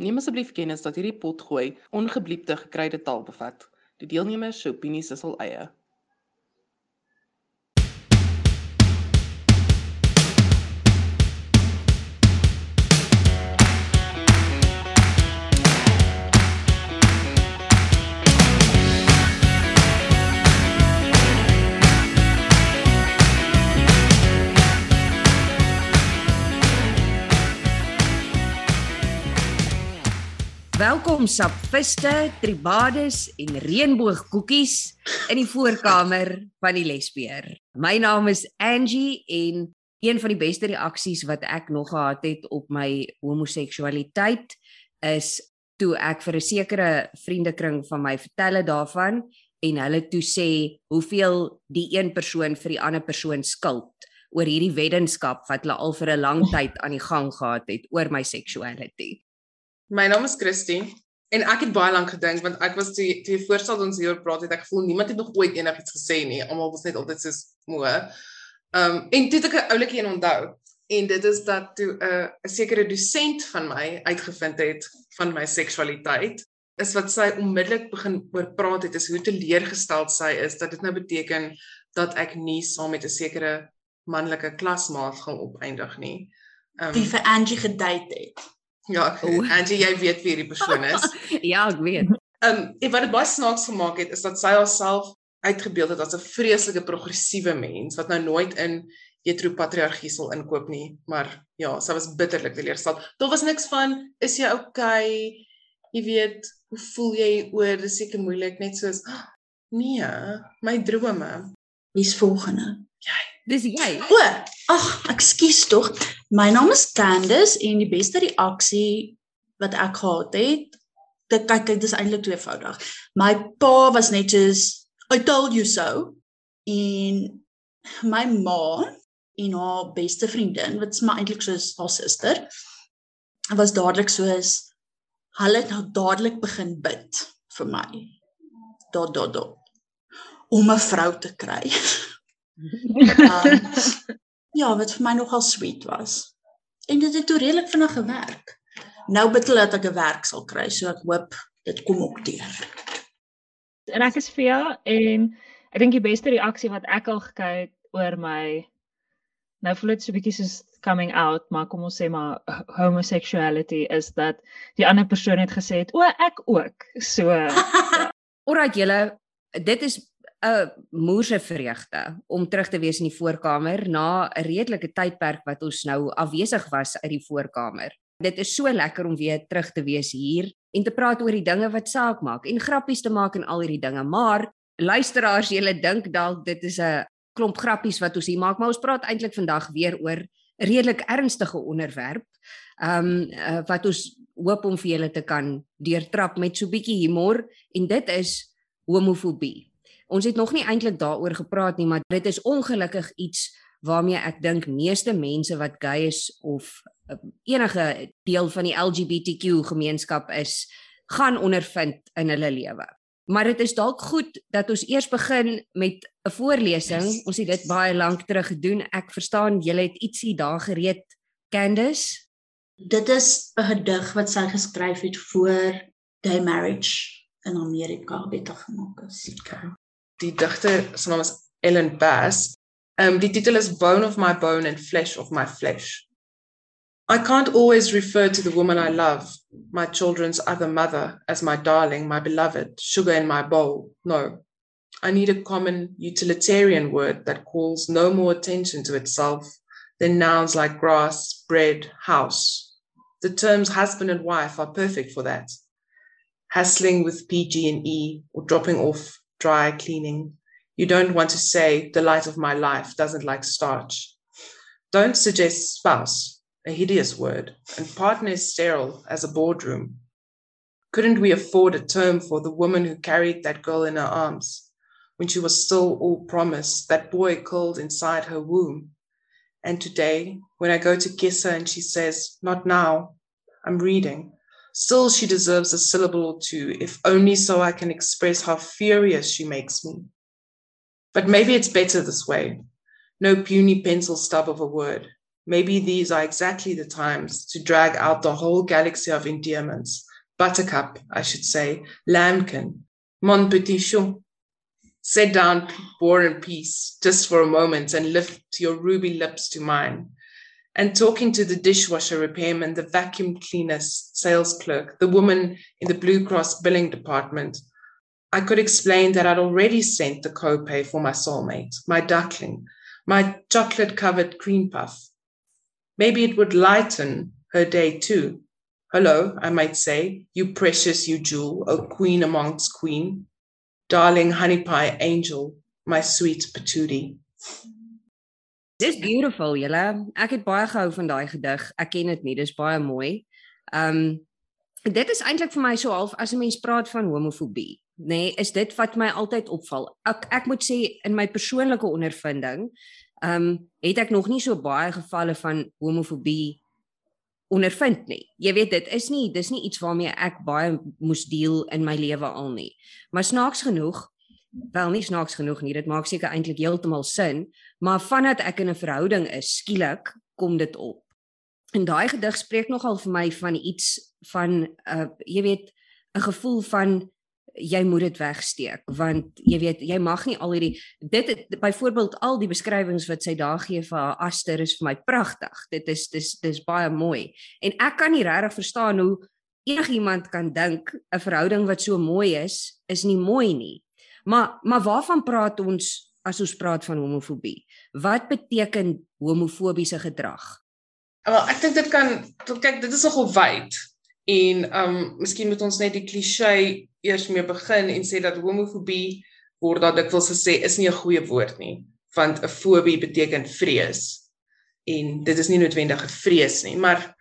Neem asseblief kennis dat hierdie potgooi ongebliepte gekruide taal bevat. Die deelnemers se opinies is hul eie. Welkom sapviste, tribades en reënboogkoekies in die voorkamer van die lesbeer. My naam is Angie en een van die beste reaksies wat ek nog gehad het op my homoseksualiteit is toe ek vir 'n sekere vriendekring van my vertel het daarvan en hulle toe sê hoeveel die een persoon vir die ander persoon skuld oor hierdie weddenskap wat hulle al vir 'n lang tyd aan die gang gehad het oor my seksualiteit. My naam is Christy en ek het baie lank gedink want ek was toe toe voorstel ons hier praat het ek gevoel niemand het nog ooit enigiets gesê nie. Almal was net altyd so moe. Um en toe het ek 'n oulike een onthou en dit is dat toe 'n uh, 'n sekere dosent van my uitgevind het van my seksualiteit is wat sy onmiddellik begin oor praat het is hoe teleurgesteld sy is dat dit nou beteken dat ek nie saam met 'n sekere manlike klasmaat gaan opeindig nie. Um, wie vir Angie gedate het. Ja, Angie, jy weet wie hierdie persoon is. ja, ek weet. Ehm um, wat dit baie snaaks gemaak het is dat sy haarself uitgebeeld het as 'n vreeslike progressiewe mens wat nou nooit in heteropatriargie sal inkoop nie, maar ja, sy was bitterlik teleurgesteld. Daar was niks van is jy okay? Jy weet, hoe voel jy oor dis seker moeilik net soos nee, my drome. Wie's volgende? Jy. Dis jy. O, ag, ekskuus tog. My naam is Candice en die beste reaksie wat ek gehad het, dit kyk kyk dis eintlik tweevoudig. My pa was net soos I told you so en my ma en haar beste vriendin wat is maar eintlik soos haar suster was dadelik soos hulle het nou dadelik begin bid vir my. Dot dot dot om 'n vrou te kry. um, ja, wat vir my nogal sweet was. En dit het toe redelik vinnig gewerk. Nou bid hulle dat ek 'n werk sal kry, so ek hoop dit kom ook deur. En ek is Fia en ek dink die beste reaksie wat ek al gekry het oor my nou voel dit so bietjie soos coming out, maar kom ons sê maar homosexuality is dat die ander persoon het gesê het, "O, ek ook." So ja. Alright julle, dit is 'n moerse vreugde om terug te wees in die voorkamer na 'n redelike tydperk wat ons nou afwesig was uit die voorkamer. Dit is so lekker om weer terug te wees hier en te praat oor die dinge wat saak maak en grappies te maak en al hierdie dinge. Maar luisteraars, julle dink dalk dit is 'n klomp grappies wat ons hier maak, maar ons praat eintlik vandag weer oor 'n redelik ernstige onderwerp. Ehm um, uh, wat ons hoop om vir julle te kan deurtrap met so 'n bietjie humor en dit is homofobie. Ons het nog nie eintlik daaroor gepraat nie, maar dit is ongelukkig iets waarmee ek dink meeste mense wat gay is of uh, enige deel van die LGBTQ gemeenskap is, gaan ondervind in hulle lewe. Maar dit is dalk goed dat ons eers begin met 'n voorlesing. Yes. Ons het dit baie lank terug gedoen. Ek verstaan jy het ietsie daar gereed, Candice. Dit is 'n gedig wat sy geskryf het voor gay marriage in Amerika wettig gemaak is. Die digter se naam is Ellen Bass. Um die titel is Bone of My Bone and Flesh of My Flesh. I can't always refer to the woman I love, my children's other mother, as my darling, my beloved, sugar in my bowl. No. I need a common utilitarian word that calls no more attention to itself than nouns like grass, bread, house. The terms husband and wife are perfect for that. Hassling with PG and E or dropping off dry cleaning. You don't want to say, the light of my life doesn't like starch. Don't suggest spouse, a hideous word, and partner is sterile as a boardroom. Couldn't we afford a term for the woman who carried that girl in her arms when she was still all promise, that boy curled inside her womb? And today, when I go to kiss her and she says, Not now, I'm reading, Still, she deserves a syllable or two, if only so I can express how furious she makes me. But maybe it's better this way. No puny pencil stub of a word. Maybe these are exactly the times to drag out the whole galaxy of endearments. Buttercup, I should say, lambkin, mon petit chou. Sit down, war and peace, just for a moment, and lift your ruby lips to mine. And talking to the dishwasher repairman, the vacuum cleaner sales clerk, the woman in the Blue Cross billing department, I could explain that I'd already sent the copay for my soulmate, my duckling, my chocolate covered cream puff. Maybe it would lighten her day too. Hello, I might say, you precious, you jewel, O queen amongst queen, darling honey pie angel, my sweet patootie. Dis beautiful, julle. Ek het baie gehou van daai gedig. Ek ken dit nie, dis baie mooi. Um dit is eintlik vir my so half as 'n mens praat van homofobie, nê, nee, is dit wat my altyd opval. Ek ek moet sê in my persoonlike ondervinding, um het ek nog nie so baie gevalle van homofobie ondervind nie. Jy weet dit is nie dis nie iets waarmee ek baie moes deel in my lewe al nie. Maar snaaks genoeg, wel nie snaaks genoeg nie, dit maak seker eintlik heeltemal sin, maar vandat ek in 'n verhouding is, skielik kom dit op. En daai gedig spreek nogal vir my van iets van uh, jy weet 'n gevoel van jy moet dit wegsteek want jy weet jy mag nie al hierdie dit byvoorbeeld al die beskrywings wat sy daar gee vir haar aster is vir my pragtig dit is dis dis baie mooi en ek kan nie regtig verstaan hoe enigiemand kan dink 'n verhouding wat so mooi is is nie mooi nie Maar maar waarvan praat ons as ons praat van homofobie? Wat beteken homofobiese gedrag? Wel, ek dink dit kan kyk, dit is nogal wyd. En um miskien moet ons net die klise eers mee begin en sê dat homofobie word dat ek wil sê is nie 'n goeie woord nie, want 'n fobie beteken vrees. En dit is nie noodwendig 'n vrees nie, maar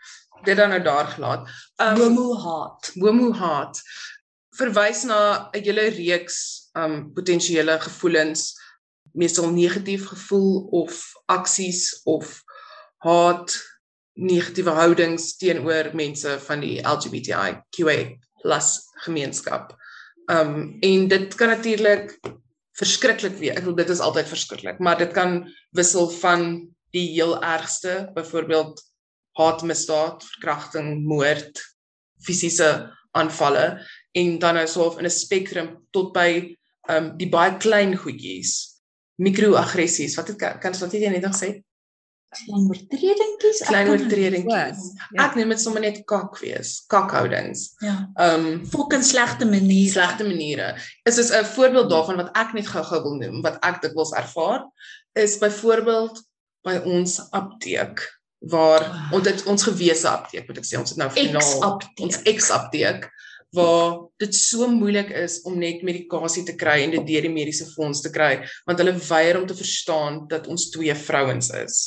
dit dan nou daar gelaat. Um homo haat. Homo haat verwys na 'n hele reeks um potensiële gevoelens meestal negatief gevoel of aksies of haat negatiewe houdings teenoor mense van die LGBTIQA+ gemeenskap. Um en dit kan natuurlik verskriklik wees. Ek wil dit is altyd verskriklik, maar dit kan wissel van die heel ergste, byvoorbeeld haatmisdaad, verkrachting, moord, fisiese aanvalle en dan nou so in 'n spektrum tot by um die baie klein goedjies, mikroaggressies. Wat het kan wat het jy net nog sê? Klein oortredingkies, klein oortredingkies. Ja. Ek neem dit sommer net kak wees, kakhoudings. Ja. Um fucking slegte maniere, slegte maniere. Is is 'n voorbeeld daarvan wat ek net gou-gou wil noem, wat ek dit wils ervaar, is byvoorbeeld by ons apteek waar wow. ons dit ons gewese apteek moet ek sê ons het nou finaal ons ex apteek waar dit so moeilik is om net medikasie te kry en dit deur die mediese fonds te kry want hulle weier om te verstaan dat ons twee vrouens is.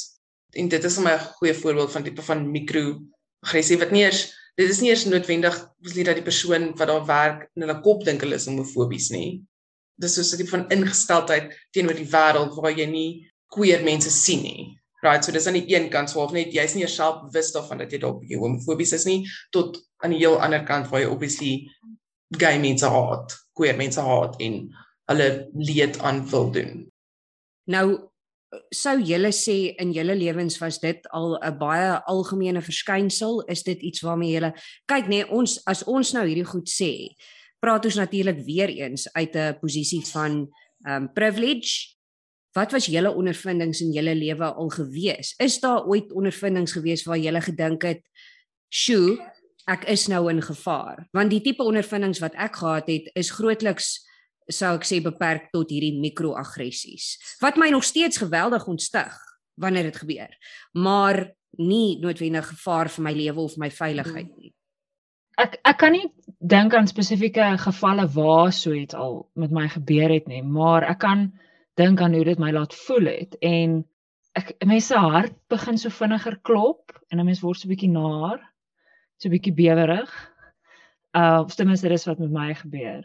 En dit is 'n baie goeie voorbeeld van tipe van mikroaggressie wat nie eers dit is nie eers noodwendig beslis dat die persoon wat daar werk in hulle kop dink hulle is homofobies nie. Dis so 'n tipe van ingesteldheid teenoor die wêreld waar jy nie queer mense sien nie. Right, so dis aan die een kant swaaf net jy's nie jouself bewus daarvan dat jy dalk homofobies is nie tot aan die heel ander kant waar jy obviously gay mense haat, queer mense haat en hulle leed aan wil doen. Nou sou julle sê in julle lewens was dit al 'n baie algemene verskynsel, is dit iets waarmee julle kyk nê nee, ons as ons nou hierdie goed sê, praat ons natuurlik weer eens uit 'n posisie van um privilege Wat was julle ondervindings in julle lewe al gewees? Is daar ooit ondervindings gewees waar julle gedink het, "Sjoe, ek is nou in gevaar"? Want die tipe ondervindings wat ek gehad het, is grootliks sou ek sê beperk tot hierdie mikroaggressies. Wat my nog steeds geweldig ontstig wanneer dit gebeur, maar nie noodwendig gevaar vir my lewe of my veiligheid nie. Ek ek kan nie dink aan spesifieke gevalle waar so iets al met my gebeur het nie, maar ek kan dink aan hoe dit my laat voel het en ek mense hart begin so vinniger klop en 'n mens word so bietjie naar, so bietjie bewerig. Uh of ten minste dis wat met my gebeur.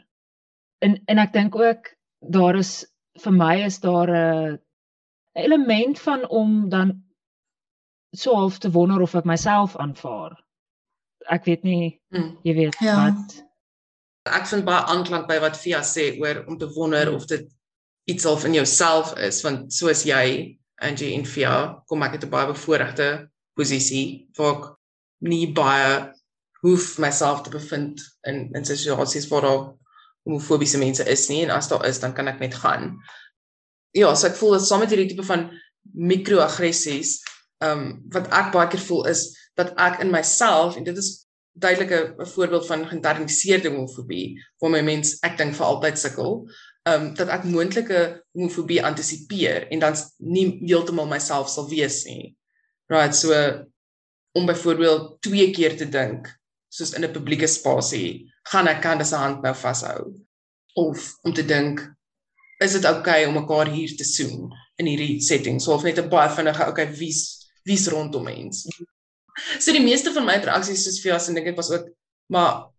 En en ek dink ook daar is vir my is daar 'n element van om dan so half te wonder of ek myself aanvaar. Ek weet nie, hmm. jy weet ja. wat ek vind baie aanklank by wat Fia sê oor om te wonder of dit iets al in jouself is want soos jy Angie en Fia kom ek uit 'n baie bevoordeelde posisie waar ek nie baie hoef myself te bevind in in situasies waar daar homofobiese mense is nie en as daar is dan kan ek net gaan. Ja, so ek voel dat saam met hierdie tipe van mikroaggressies, ehm um, wat ek baie keer voel is dat ek in myself en dit is duidelike 'n voorbeeld van geïnternaliseerde homofobie waar my mens ek dink vir altyd sukkel ehm um, dat ek moontlike homofobie antisipeer en dan nie heeltemal myself sal wees nie. Right, so om byvoorbeeld twee keer te dink soos in 'n publieke spasie, gaan ek kan dis 'n hand nou vashou of om te dink is dit oukei okay om mekaar hier te soen in hierdie setting. So of net 'n baie vinnige okay wie's wie's rondom mens. So die meeste van my interaksies soos vir as en dink ek was ook maar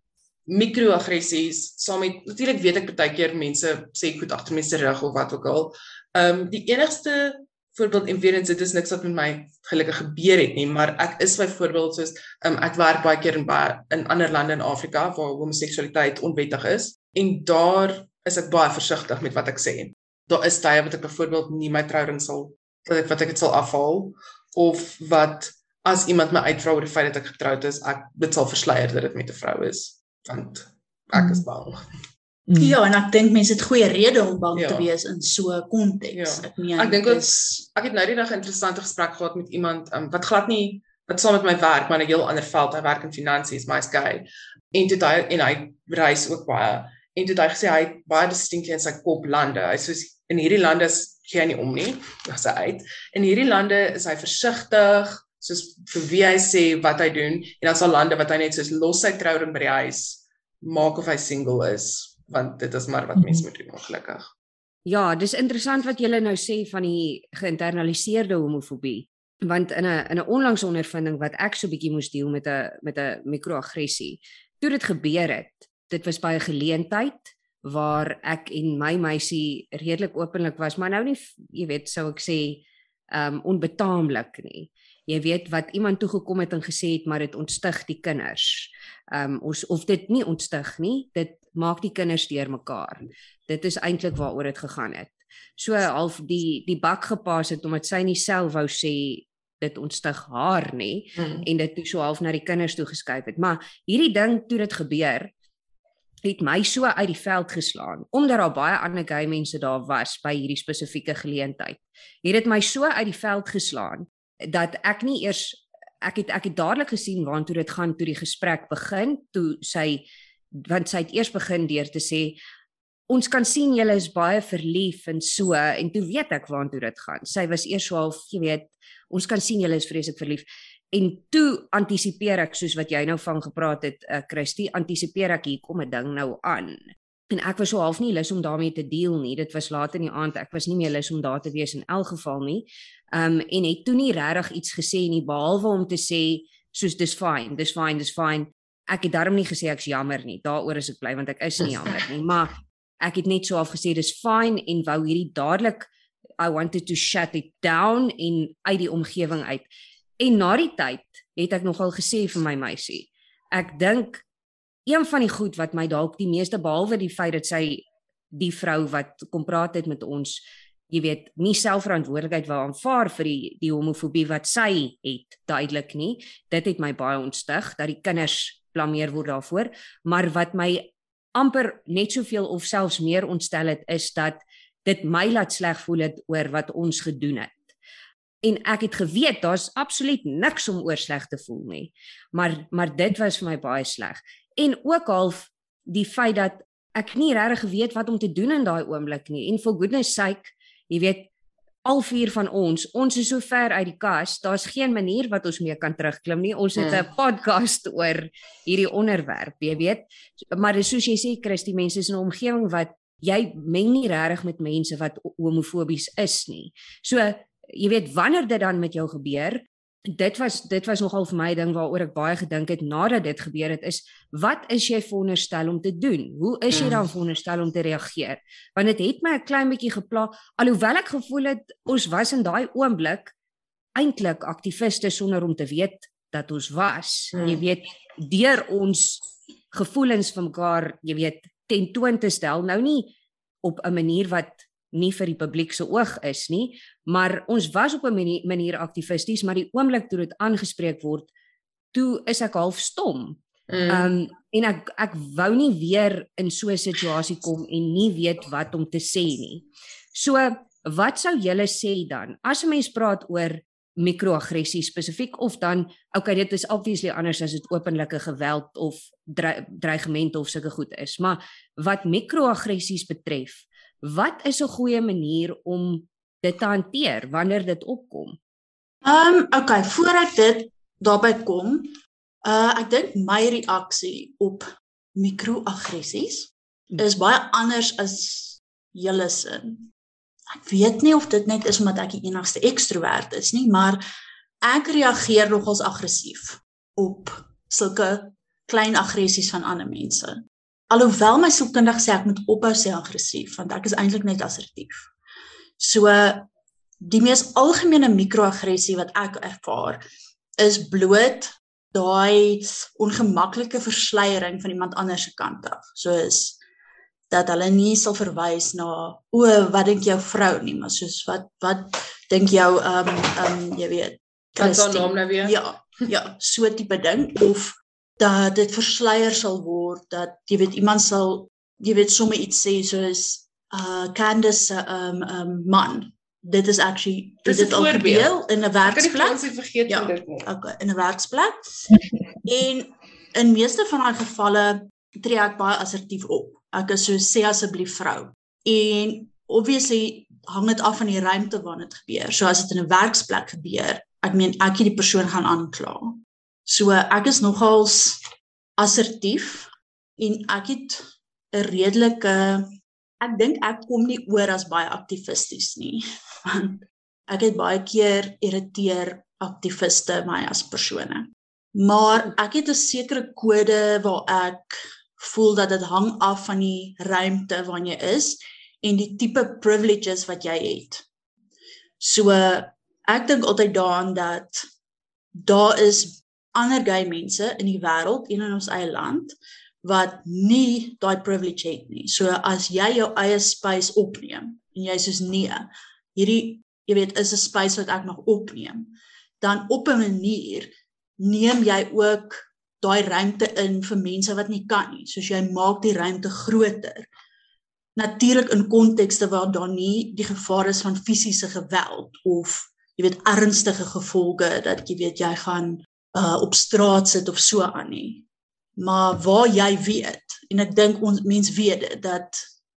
mikroaggressies saam met natuurlik weet ek baie keer mense sê goed agter mense rug of wat ook al. Ehm um, die enigste voorbeeld en weer eens dit is niks wat met my gelukkig gebeur het nie, maar ek is byvoorbeeld soos um, ek werk baie keer in baie in ander lande in Afrika waar homoseksualiteit onwettig is en daar is ek baie versigtig met wat ek sê. Daar is tye wat ek byvoorbeeld nie my trouring sal wat ek wat ek dit sal afhaal of wat as iemand my uitvra oor die feit dat ek getroud is, ek dit sal versleier dat dit met 'n vrou is want ek is bang. Mm. Ja, en ek dink mense het goeie rede om bang ja. te wees in so 'n konteks. Ja. Ek meen Ek dink dit ek het nou die dag 'n interessante gesprek gehad met iemand um, wat glad nie wat saam met my werk, maar 'n heel ander veld. Hy werk in finansies, my's gay. En dit hy en hy reis ook baie. En dit hy gesê hy het baie distinkte in sy kop lande. Hy sê in hierdie lande is gee hy nie om nie. Dis hy uit. In hierdie lande is hy versigtig soos vir wie hy sê wat hy doen en dan sal lande wat hy net soos los sy trouring by die huis maak of hy single is want dit is maar wat mense mhm. moet doen ongelukkig. Ja, dis interessant wat julle nou sê van die geïnternaliseerde homofobie want in 'n in 'n onlangse ondervinding wat ek so bietjie moes deel met 'n met 'n mikroaggressie. Toe dit gebeur het, dit was by 'n geleentheid waar ek en my meisie redelik openlik was, maar nou nie jy weet sou ek sê um onbetaamlik nie. Jy weet wat iemand toe gekom het en gesê het maar dit ontstig die kinders. Um ons of dit nie ontstig nie, dit maak die kinders deurmekaar. Dit is eintlik waaroor dit gegaan het. So half die die bak gepas het omdat sy nie self wou sê dit ontstig haar nie hmm. en dit toe so half na die kinders toe geskuif het. Maar hierdie ding toe dit gebeur het my so uit die veld geslaan omdat daar baie ander gay mense daar was by hierdie spesifieke geleentheid. Het dit my so uit die veld geslaan dat ek nie eers ek het ek het dadelik gesien waartoe dit gaan toe die gesprek begin toe sy want sy het eers begin deur te sê ons kan sien julle is baie verlief en so en toe weet ek waartoe dit gaan. Sy was eers so half, jy weet, ons kan sien julle is vreeslik verlief. En toe antisipeer ek soos wat jy nou van gepraat het, uh, Christie, antisipeer ek hier kom 'n ding nou aan. En ek was so half nie lus om daarmee te deel nie. Dit was laat in die aand. Ek was nie meer lus om daar te wees in elk geval nie. Um en het toe nie regtig iets gesê nie behalwe om te sê soos dis fine, dis fine, dis fine ek het daarom nie gesê ek's jammer nie. Daaroor is ek bly want ek is nie jammer nie, maar ek het net so af gesê dis fine en wou hierdie dadelik I wanted to shut it down in uit die omgewing uit. En na die tyd het ek nogal gesê vir my meisie, ek dink een van die goed wat my dalk die meeste behalwe die feit dat sy die vrou wat kom praat het met ons jy weet nie selfverantwoordelikheid wou aanvaar vir die die homofobie wat sy het duidelik nie dit het my baie ontstig dat die kinders blameer word daarvoor, maar wat my amper net soveel of selfs meer ontstel het is dat dit my laat sleg voel het oor wat ons gedoen het. En ek het geweet daar's absoluut niks om oor sleg te voel nie. Maar maar dit was vir my baie sleg. En ook half die feit dat ek nie regtig geweet wat om te doen in daai oomblik nie. En for goodness sake, jy weet, al vier van ons, ons is so ver uit die kas, daar's geen manier wat ons mee kan terugklim nie. Ons het 'n hmm. podcast oor hierdie onderwerp, jy weet. Maar dis soos jy sê, Christie, mense is in 'n omgewing wat jy meng nie regtig met mense wat homofobies is nie. So, jy weet wanneer dit dan met jou gebeur, dit was dit was nogal vir my ding waaroor ek baie gedink het nadat dit gebeur het is wat is jy veronderstel om te doen? Hoe is jy dan mm. veronderstel om te reageer? Want dit het, het my 'n klein bietjie gepla alhoewel ek gevoel het ons was in daai oomblik eintlik aktiviste sonder om te weet dat ons was. Hmm. Jy weet deur ons gevoelens van mekaar, jy weet, tentoon te stel, nou nie op 'n manier wat nie vir die publiek se oog is nie, maar ons was op 'n manier, manier aktivisties, maar die oomblik toe dit aangespreek word, toe is ek half stom. Ehm um, en ek ek wou nie weer in so 'n situasie kom en nie weet wat om te sê nie. So wat sou julle sê dan as 'n mens praat oor mikroaggressie spesifiek of dan okay dit is obviously anders as dit openlike geweld of dreigement of sulke goed is maar wat mikroaggressies betref wat is 'n goeie manier om dit te hanteer wanneer dit opkom Ehm um, okay voor ek dit daarby kom uh ek dink my reaksie op mikroaggressies Hm. is baie anders as julle sin ek weet nie of dit net is omdat ek die enigste ekstrovert is nie, maar ek reageer nogals aggressief op sulke klein aggressies van ander mense. Alhoewel my sielkundige sê ek moet ophou sê aggressief, want ek is eintlik net assertief. So die mees algemene mikroaggressie wat ek ervaar is bloot daai ongemaklike versleiering van iemand anders se kant af. Soos dat hulle nie sal verwys na o wat dink jou vrou nie? Maar soos wat wat dink jou ehm um, ehm um, jy weet wat haar naam nou weer? Ja ja so tipe ding. Of dat dit versleier sal word dat jy weet iemand sal jy weet sommer iets sê soos uh Candice se ehm um, um, man dit is actually dit is al gebeur in 'n werksplek kan nie vergeet ja, dit nie okay in 'n werksplek en in meeste van daai gevalle tree ek baie assertief op ek is so sê asseblief vrou. En obviously hang dit af van die ruimte waarin dit gebeur. So as dit in 'n werksplek gebeur, ek meen ek het die persoon gaan aankla. So ek is nogals assertief en ek het 'n redelike ek dink ek kom nie oor as baie aktivisties nie. Want ek het baie keer irriteer aktiviste my as persone. Maar ek het 'n sekere kode waar ek voel dat dit hang af van die ruimte waarin jy is en die tipe privileges wat jy het. So ek dink altyd daaraan dat daar is ander gay mense in die wêreld en in ons eie land wat nie daai privilege het nie. So as jy jou eie space opneem en jy sê nee, hierdie jy weet is 'n space wat ek mag opneem, dan op 'n manier neem jy ook daai ruimte in vir mense wat nie kan nie. Soos jy maak die ruimte groter. Natuurlik in kontekste waar daar nie die gevaar is van fisiese geweld of jy weet ernstige gevolge dat jy weet jy gaan uh, op straat sit of so aan nie. Maar waar jy weet en ek dink ons mens weet dit dat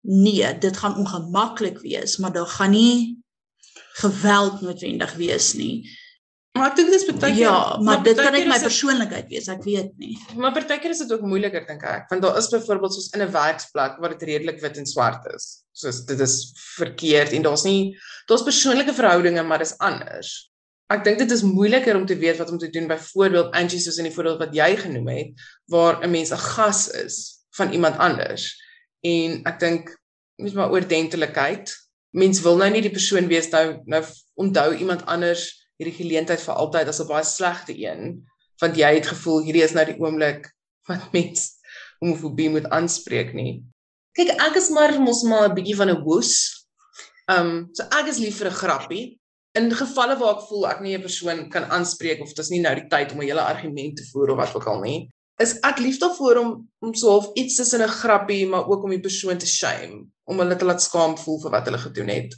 nee, dit gaan ongemaklik wees, maar daar gaan nie geweld noodwendig wees nie. Maar ek dink dis baie keer Ja, maar dit kan net my is dit- persoonlikheid wees, ek weet nie. Maar partykeer is dit ook moeiliker dink ek, want daar is byvoorbeeld soos in 'n werksplek waar dit redelik wit en swart is. Soos dit is verkeerd en daar's nie daar's persoonlike verhoudinge, maar dis anders. Ek dink dit is moeiliker om te weet wat om te doen byvoorbeeld Angie soos in die voorbeeld wat jy genoem het, waar 'n mens 'n gas is van iemand anders. En ek dink mens maar oordentelikheid. Mens wil nou nie die persoon wees nou nou onthou iemand anders hierdie geleentheid vir altyd as 'n baie slegte een want jy het gevoel hierdie is nou die oomblik wat mens homofobie moet aanspreek nie. Kyk, ek is maar mos maar 'n bietjie van 'n woes. Um so ek is lief vir 'n grappie. In gevalle waar ek voel ek nie 'n persoon kan aanspreek of dis nie nou die tyd om 'n hele argument te voer of wat ook al nie, is ek lief daarvoor om om so half iets tussen 'n grappie maar ook om die persoon te shame, om hulle te laat skaam voel vir wat hulle gedoen het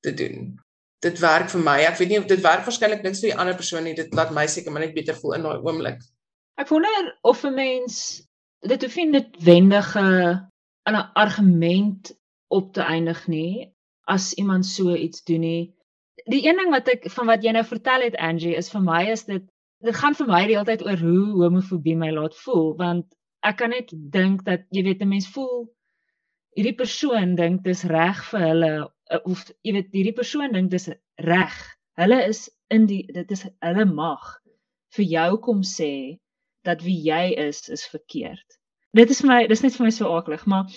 te doen dit werk vir my. Ek weet nie of dit werk waarskynlik niks vir die ander persoon nie. Dit laat my seker maar net beter voel in daai oomblik. Ek wonder of 'n mens dit hoef nie noodwendige in 'n argument op te eindig nie as iemand so iets doen nie. Die een ding wat ek van wat jy nou vertel het Angie is vir my is dit dit gaan vir my die hele tyd oor hoe homofobie my laat voel want ek kan net dink dat jy weet 'n mens voel hierdie persoon dink dis reg vir hulle uh, of jy weet hierdie persoon dink dis reg. Hulle is in die dit is hulle mag vir jou kom sê dat wie jy is is verkeerd. Dit is vir my dis net vir my so aaklig, maar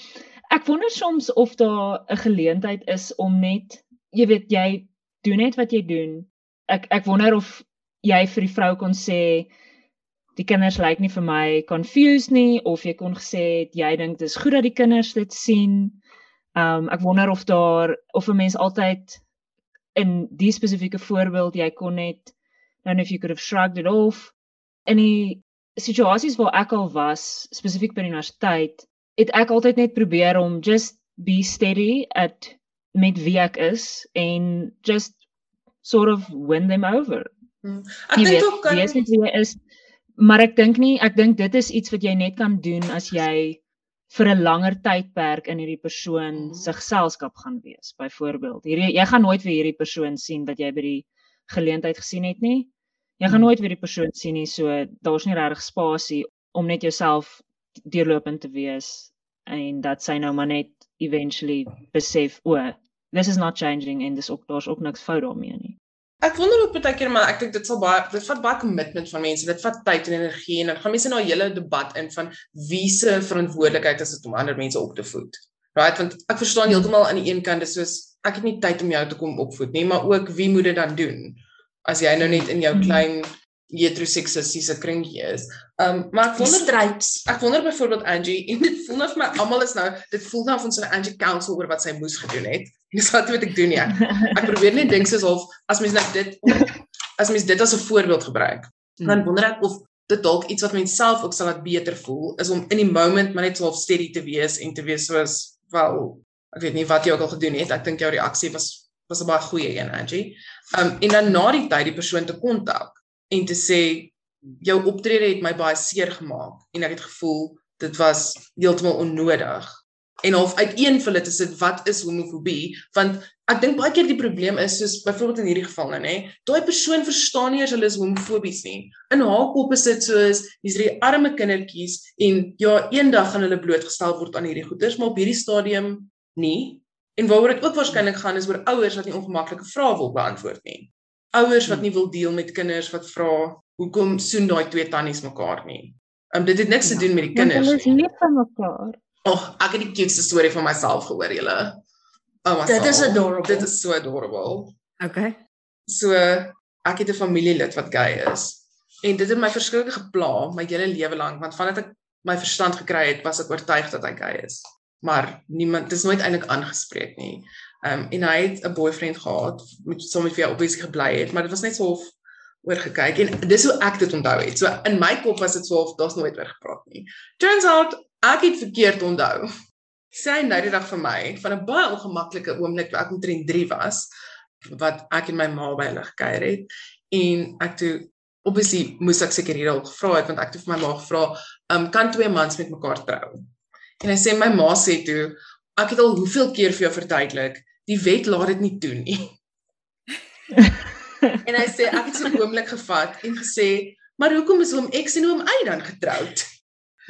ek wonder soms of daar 'n geleentheid is om net jy weet jy doen net wat jy doen. Ek ek wonder of jy vir die vrou kon sê die kinders lyk nie vir my confused nie of jy kon gesê jy dink dis goed dat die kinders dit sien Um ek wonder of daar of 'n mens altyd in die spesifieke voorbeeld jy kon net don't know if you could have shrugged it off in die situasies waar ek al was spesifiek by die universiteit het ek altyd net probeer om just be steady at met wie ek is en just sort of win them over. Hmm. Ek dink ook kan wees net wie jy is. Maar ek dink nie, ek dink dit is iets wat jy net kan doen as jy vir 'n langer tydperk in hierdie persoon Mhm. se geselskap gaan wees. Byvoorbeeld, hierdie jy gaan nooit vir hierdie persoon sien wat jy by die geleentheid gesien het nie. Jy gaan Mhm. nooit weer die persoon sien nie, so daar's nie regtig spasie om net jouself deurlopend te wees en dat sy nou maar net eventually besef o, this is not changing en dis ook daar's ook niks fout daarmee nie. Ek wonder ook baie keer maar ek dink dit sal baie dit vat baie commitment van mense. Dit vat tyd en energie en dan gaan mense na 'n hele debat in van wie se verantwoordelikheid is dit om ander mense op te voed. Right? Want ek verstaan heeltemal aan die een kant dis soos ek het nie tyd om jou te kom opvoed nie, maar ook wie moet dit dan doen? As jy nou net in jou Mhm. Klein heteroseksistiese kringie is. Um maar ek wonder stryds. Ek wonder byvoorbeeld Angie en dit voel nou vir my almal is nou dit voel nou of ons 'n Angie counsel oor wat sy moes gedoen het. Dis wat ek doen ja. Ek probeer net dink soos of as mens nou dit as mens dit as 'n voorbeeld gebruik, dan wonder ek of dit dalk iets wat mens self ook sal laat beter voel is om in die moment maar net so half steady te wees en te wees soos wel ek weet nie wat jy ook al gedoen het. Ek dink jou reaksie was was 'n baie goeie een Angie. Um en dan na die tyd die persoon te kontak en te sê jou optrede het my baie seer gemaak en ek het gevoel dit was heeltemal onnodig. En half uiteenvul dit is dit wat is homofobie want ek dink baie keer die probleem is soos byvoorbeeld in hierdie geval nou nê, daai persoon verstaan nie eers hulle is homofobies nie. In haar kop is dit soos hier's hierdie arme kindertjies en ja, eendag gaan hulle blootgestel word aan hierdie goeters, maar op hierdie stadium nie. En waaroor dit ook waarskynlik gaan is oor ouers wat nie ongemaklike vrae wil beantwoord nie. Ouers wat nie wil deel met kinders wat vra hoekom soen daai twee tannies mekaar nie. Um dit het niks te Ja, doen met die Want hulle kinders is nie. lief vir mekaar. Ag, ek het die cutest storie van myself gehoor julle. Oh my Dit is adorable. Dit is so adorable. Okay. So ek het 'n familielid wat gay is en dit het my verskriklik gepla my hele lewe lank want vandat ek my verstand gekry het, was ek oortuig dat hy gay is. Maar niemand dis nooit eintlik aangespreek nie. Um en hy het 'n boyfriend gehad met saam met wie hy obviously gebly het, maar dit was net so of oor gekyk en dis hoe ek dit onthou het. So in my kop was dit so of daar's nooit oor gepraat nie. Turns out ek het verkeerd onthou. Sy nou die dag vir my van 'n baie ongemaklike oomblik toe ek omtrent 3 was wat ek en my ma by hulle gekuier het en ek toe obviously moes ek seker hier al gevra het want ek het vir my ma gevra, um kan twee mans met mekaar trou? En hy sê my ma sê toe ek het al hoeveel keer vir jou verduidelik, die wet laat dit nie toe nie. en hy sê ek het so 'n oomblik gevat en gesê, maar hoekom is oom X en oom Y dan getroud?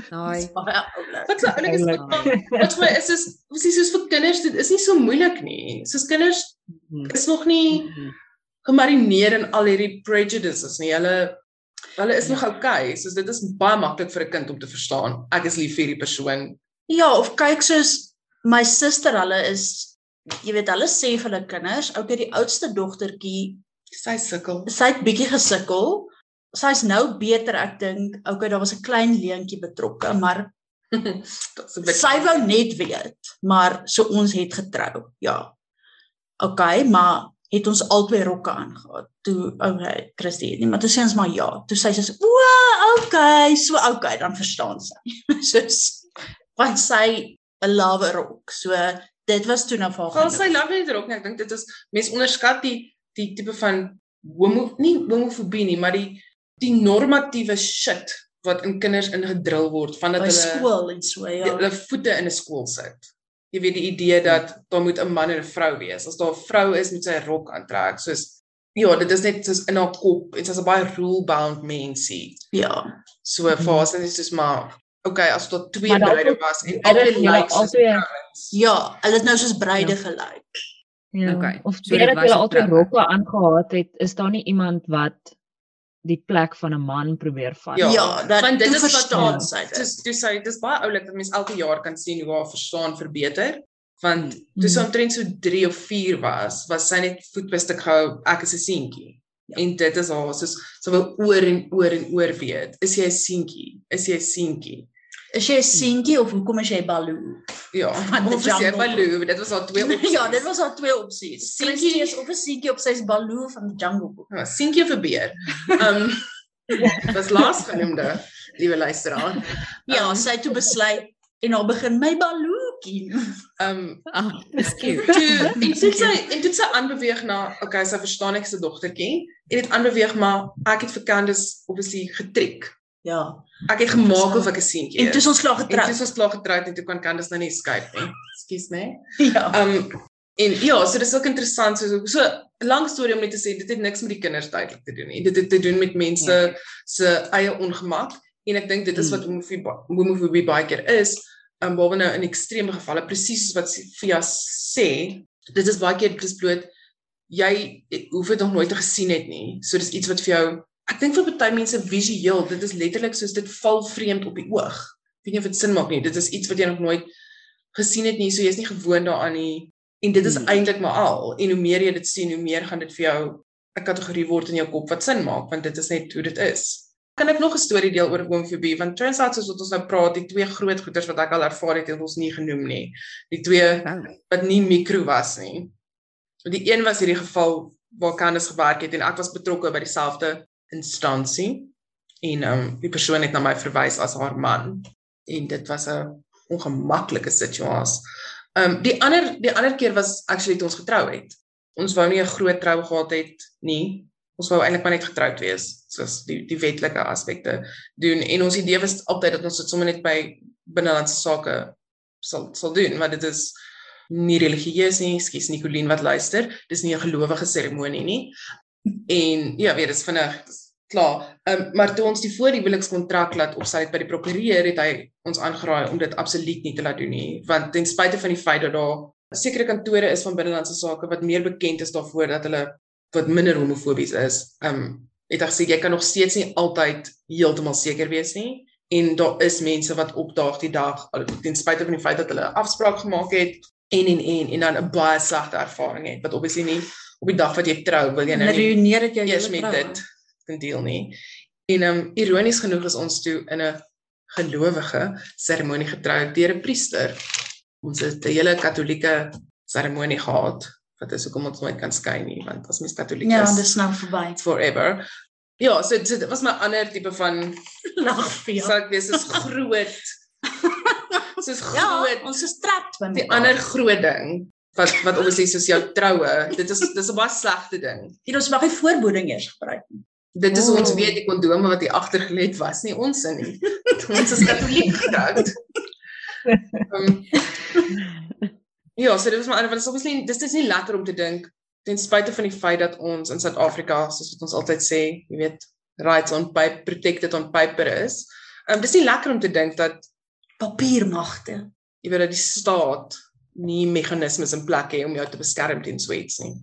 Daai. Wat so oulik is Oulik. wat vir my is is is soos vir kinders dit is nie so moeilik nie. Soos kinders is nog nie gemarineer in al hierdie prejudices nie. Hulle hulle is nog okay. Soos dit is baie maklik vir 'n kind om te verstaan. Ek is lief vir hierdie persoon. Ja, of kyk soos my suster, hulle is jy weet hulle sê vir hulle kinders, okay, die oudste dogtertjie, Sy sukkel. sy het bietjie gesukkel. Sy's nou beter, ek dink. Okay, daar was 'n klein leentjie betrokke, maar sy wou net weet, maar so ons het getrou. Ja. Okay, maar het ons albei rokke aangehad. Toe okay, Christie het nie, maar toe sê ons maar ja. Toe sê sy so, "O, okay, so okay, dan verstaan sy." Soos want sy 'n lawe rok. So dit was toe nou vir haar. Val sy genoeg. love net ook nie. Ek dink dit is mense onderskat die die tipe van homo nie homofobie nie, maar die die normatiewe shit wat in kinders ingedrul word vandat hulle skool en so die- ja. hulle voete in 'n skool sit. Jy weet die idee dat daar moet 'n man en 'n vrou wees. As daar 'n vrou is, moet sy 'n rok aantrek. Soos ja, dit is net soos in haar kop. Dit's 'n baie rule bound mensie. Ja. So vir haar is dit soos maar okay, as daar twee bruide was en albei hulle lyk soos albei- vrouens. Ja, hulle het nou soos bruide Ja. gelyk. Ja. Okay, Of so so dit dat was hulle altyd rokke aangehad het, is daar nie iemand wat die plek van 'n man probeer vat. Ja, Ja, dat want dit is wat verstaan haar- sy dit. Dis dis sy dis baie oulik dat mens elke jaar kan sien hoe haar verstaan verbeter. Want toe sy Mm. omtrent so 3 of 4 was, was sy net voet by stuk gehou ek is 'n seentjie. Ja. En dit is haar soos sy wil oor en oor en oor weet. Is jy 'n seentjie? Is jy 'n seentjie? Is jy 'n seentjie of hoekom is jy baloo? Ja, of is jy jungle. Baloo, dit was al twee opsies. ja, dit was al twee opsies. Seentjie- is of 'n seentjie op sy Baloo van die Jungle Book. Ja, seentjie of 'n beer. Um was laasgenoemde, liewe luisteraar. Ja, Um, sy het toe besluit en haar begin my balooetjie. Um Ah, dis cute. toe en toe sy en toe sy aanbeweeg na okay, sy verstaan ek se dogtertjie en dit aanbeweeg maar ek het vir Candice obviously getrek. Ja. Ek het gemaak of ek 'n seentjie. En toe ons klaar en toe getroud. ons klaar getroud en toe kan Candice nou nie escape nie. Ekskuus my. Ja. Um en ja, so dis ook interessant so so lang storie om net te sê dit het niks met die kinders duidelik te doen nie. Dit het te doen met mense Ja. se eie ongemak en ek dink dit is Mm. wat homofobie homofobie baie keer is. Um behalwe nou in ekstreme gevalle presies soos wat Fia sê, dit is baie keer dis bloot jy hoef dit nog nooit te gesien het nie. So dis iets wat vir jou ek dink vir baie mense visueel, dit is letterlik soos dit val vreemd op die oog. Ek weet nie of dit sin maak nie. Dit is iets wat jy nog nooit gesien het nie. So jy's nie gewoond daaraan nie. En dit is hmm. eintlik maar al. En hoe meer jy dit sien, hoe meer gaan dit vir jou 'n kategorie word in jou kop wat sin maak, want dit is net hoe dit is. Kan ek nog 'n storie deel oor homofobie? Want turns out soos wat ons nou praat, die twee groot goeters wat ek al ervaar het, het ons nie genoem nie. Die twee wat nie mikro was nie. Die een was hierdie geval waar Candice gewerk het en ek was betrokke by dieselfde instansie en um, die persoon het na my verwys as haar man en dit was 'n ongemaklike situasie. Um, die ander die ander keer was actually toe ons getrou het. Ons wou nie 'n groot trou gehad het nie. Ons wou eintlik maar net getroud wees, soos die die wetlike aspekte doen en ons idee was altyd dat ons dit sommer net by binnelandse sake sal sal doen, maar dit is nie religieus nie, skus Nicoline wat luister, dis nie 'n gelowige seremonie nie. En ja, weet dis vinnig klaar. Um, maar toe ons die voor die huwelikskontrak laat opstel het by die prokureur het hy ons aangeraai om dit absoluut nie te laat doen nie, want ten spyte van die feit dat daar sekere kantore is van binnelandse sake wat meer bekend is daarvoor dat hulle wat minder homofobies is. Um, het hy gesê jy kan nog steeds nie altyd heeltemal seker wees nie en daar is mense wat opdaag die dag ten spyte van die feit dat hulle 'n afspraak gemaak het en en en en dan 'n baie slegte ervaring het wat obviously nie op die dag wat jy trou wil jy nou nie dit jou eers met dit kan deel nie. En um, ironies genoeg is ons toe in 'n gelowige seremonie getrou deur 'n priester. Ons het 'n hele katolieke seremonie gehad wat is hoekom ons nooit kan skei nie want as mens katoliek Ja, is dis nou verby. forever. Ja, so, so dit was my ander tipe van Lag vir jou. sal ek wees is groot. Soos Ja, groot ons is trapped by die mekaar. ander groot ding wat wat obviously soos jou troue, dit is dis 'n baie slegte ding. En ons mag nie voorboding eers gebruik nie. Dit is oh. ons weet die kondome wat hier agter gelê het was nie ons in nie. ons is katoliek getroud. Um, ja, so dit was maar want dit is obviously dis dis nie lekker om te dink ten spyte van die feit dat ons in Suid-Afrika soos wat ons altyd sê, jy weet, rights on paper protected on paper is. Um dis nie lekker om te dink dat Papiermagte. jy weet dat die staat nie meganismes in plek het om jou te beskerm teen so iets nie.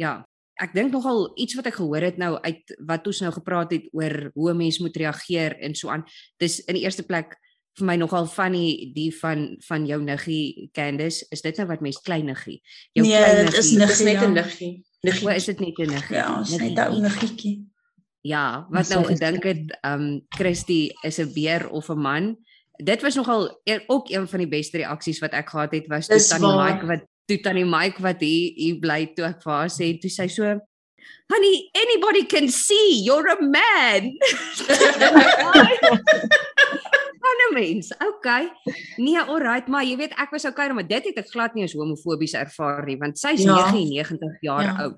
Ja, ek dink nogal iets wat ek gehoor het nou uit wat ons nou gepraat het oor hoe 'n mens moet reageer en so aan. Dis in die eerste plek vir my nogal funny die van van jou niggie Candice, is dit nou wat mens kleiniggie? Jou Nee, dit is kleiniggie. nig- Dis net ja. 'n niggie. Niggie. Hoe is dit net 'n niggie? Ja, ons net Niggie. 'n ou niggetjie. Ja, wat nou is- gedink het, ehm um, Christy is 'n beer of 'n man. Dit was nogal e- ook een van die beste reaksies wat ek gehad het was toe Dis tannie waar. Mike wat toe tannie Mike wat hier hier bly toe ek vir haar sê, toe sy so Honey, anybody can see you're a man. Ander mens. Okay. Nee, alright, maar jy weet ek was okay, maar dit het ek glad nie as homofobies ervaar nie, want sy's Ja. 99 jaar Ja. oud.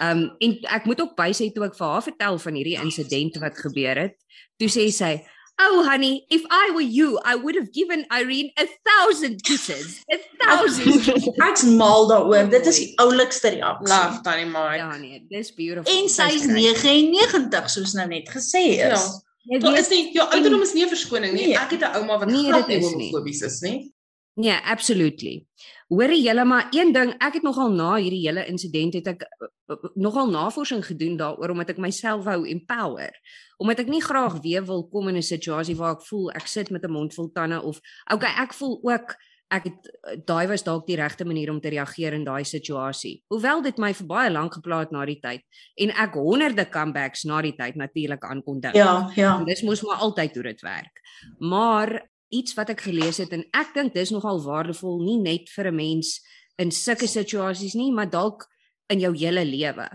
Ehm um, en ek moet ook bysê toe ek vir haar vertel van hierdie insident wat gebeur het, toe sê sy, "Oh honey, if I were you, I would have given Irene a thousand kisses. A thousand." Ek's mal daaroor. Dit is die oulikste reaksie. Love Tannie Mike. ja nee, dis beautiful. En sy's great. 99 soos nou net gesê is. Ja. Jy Daar weet- is nie ja, ouderdom is nie 'n verskoning nie. Nee. Ek het 'n ouma wat Nee, glad nie homofobies is nie. Nee, absolutely. Hoorie julle maar een ding, ek het nogal na hierdie hele insident het ek uh, uh, nogal navorsing gedoen daaroor omdat ek myself wou empower. Omdat ek nie graag weer wil kom in 'n situasie waar ek voel ek sit met 'n mond vol tande of okay, ek voel ook ek het uh, daai was dalk die regte manier om te reageer in daai situasie. Hoewel dit my vir baie lank geplaat na die tyd en ek honderde comebacks na die tyd natuurlik aan kon dink. Ja, ja. En dis mos maar altyd hoe dit werk. Maar iets wat ek gelees het en ek dink dis nogal waardevol nie net vir 'n mens in sulke situasies nie, maar dalk in jou hele lewe.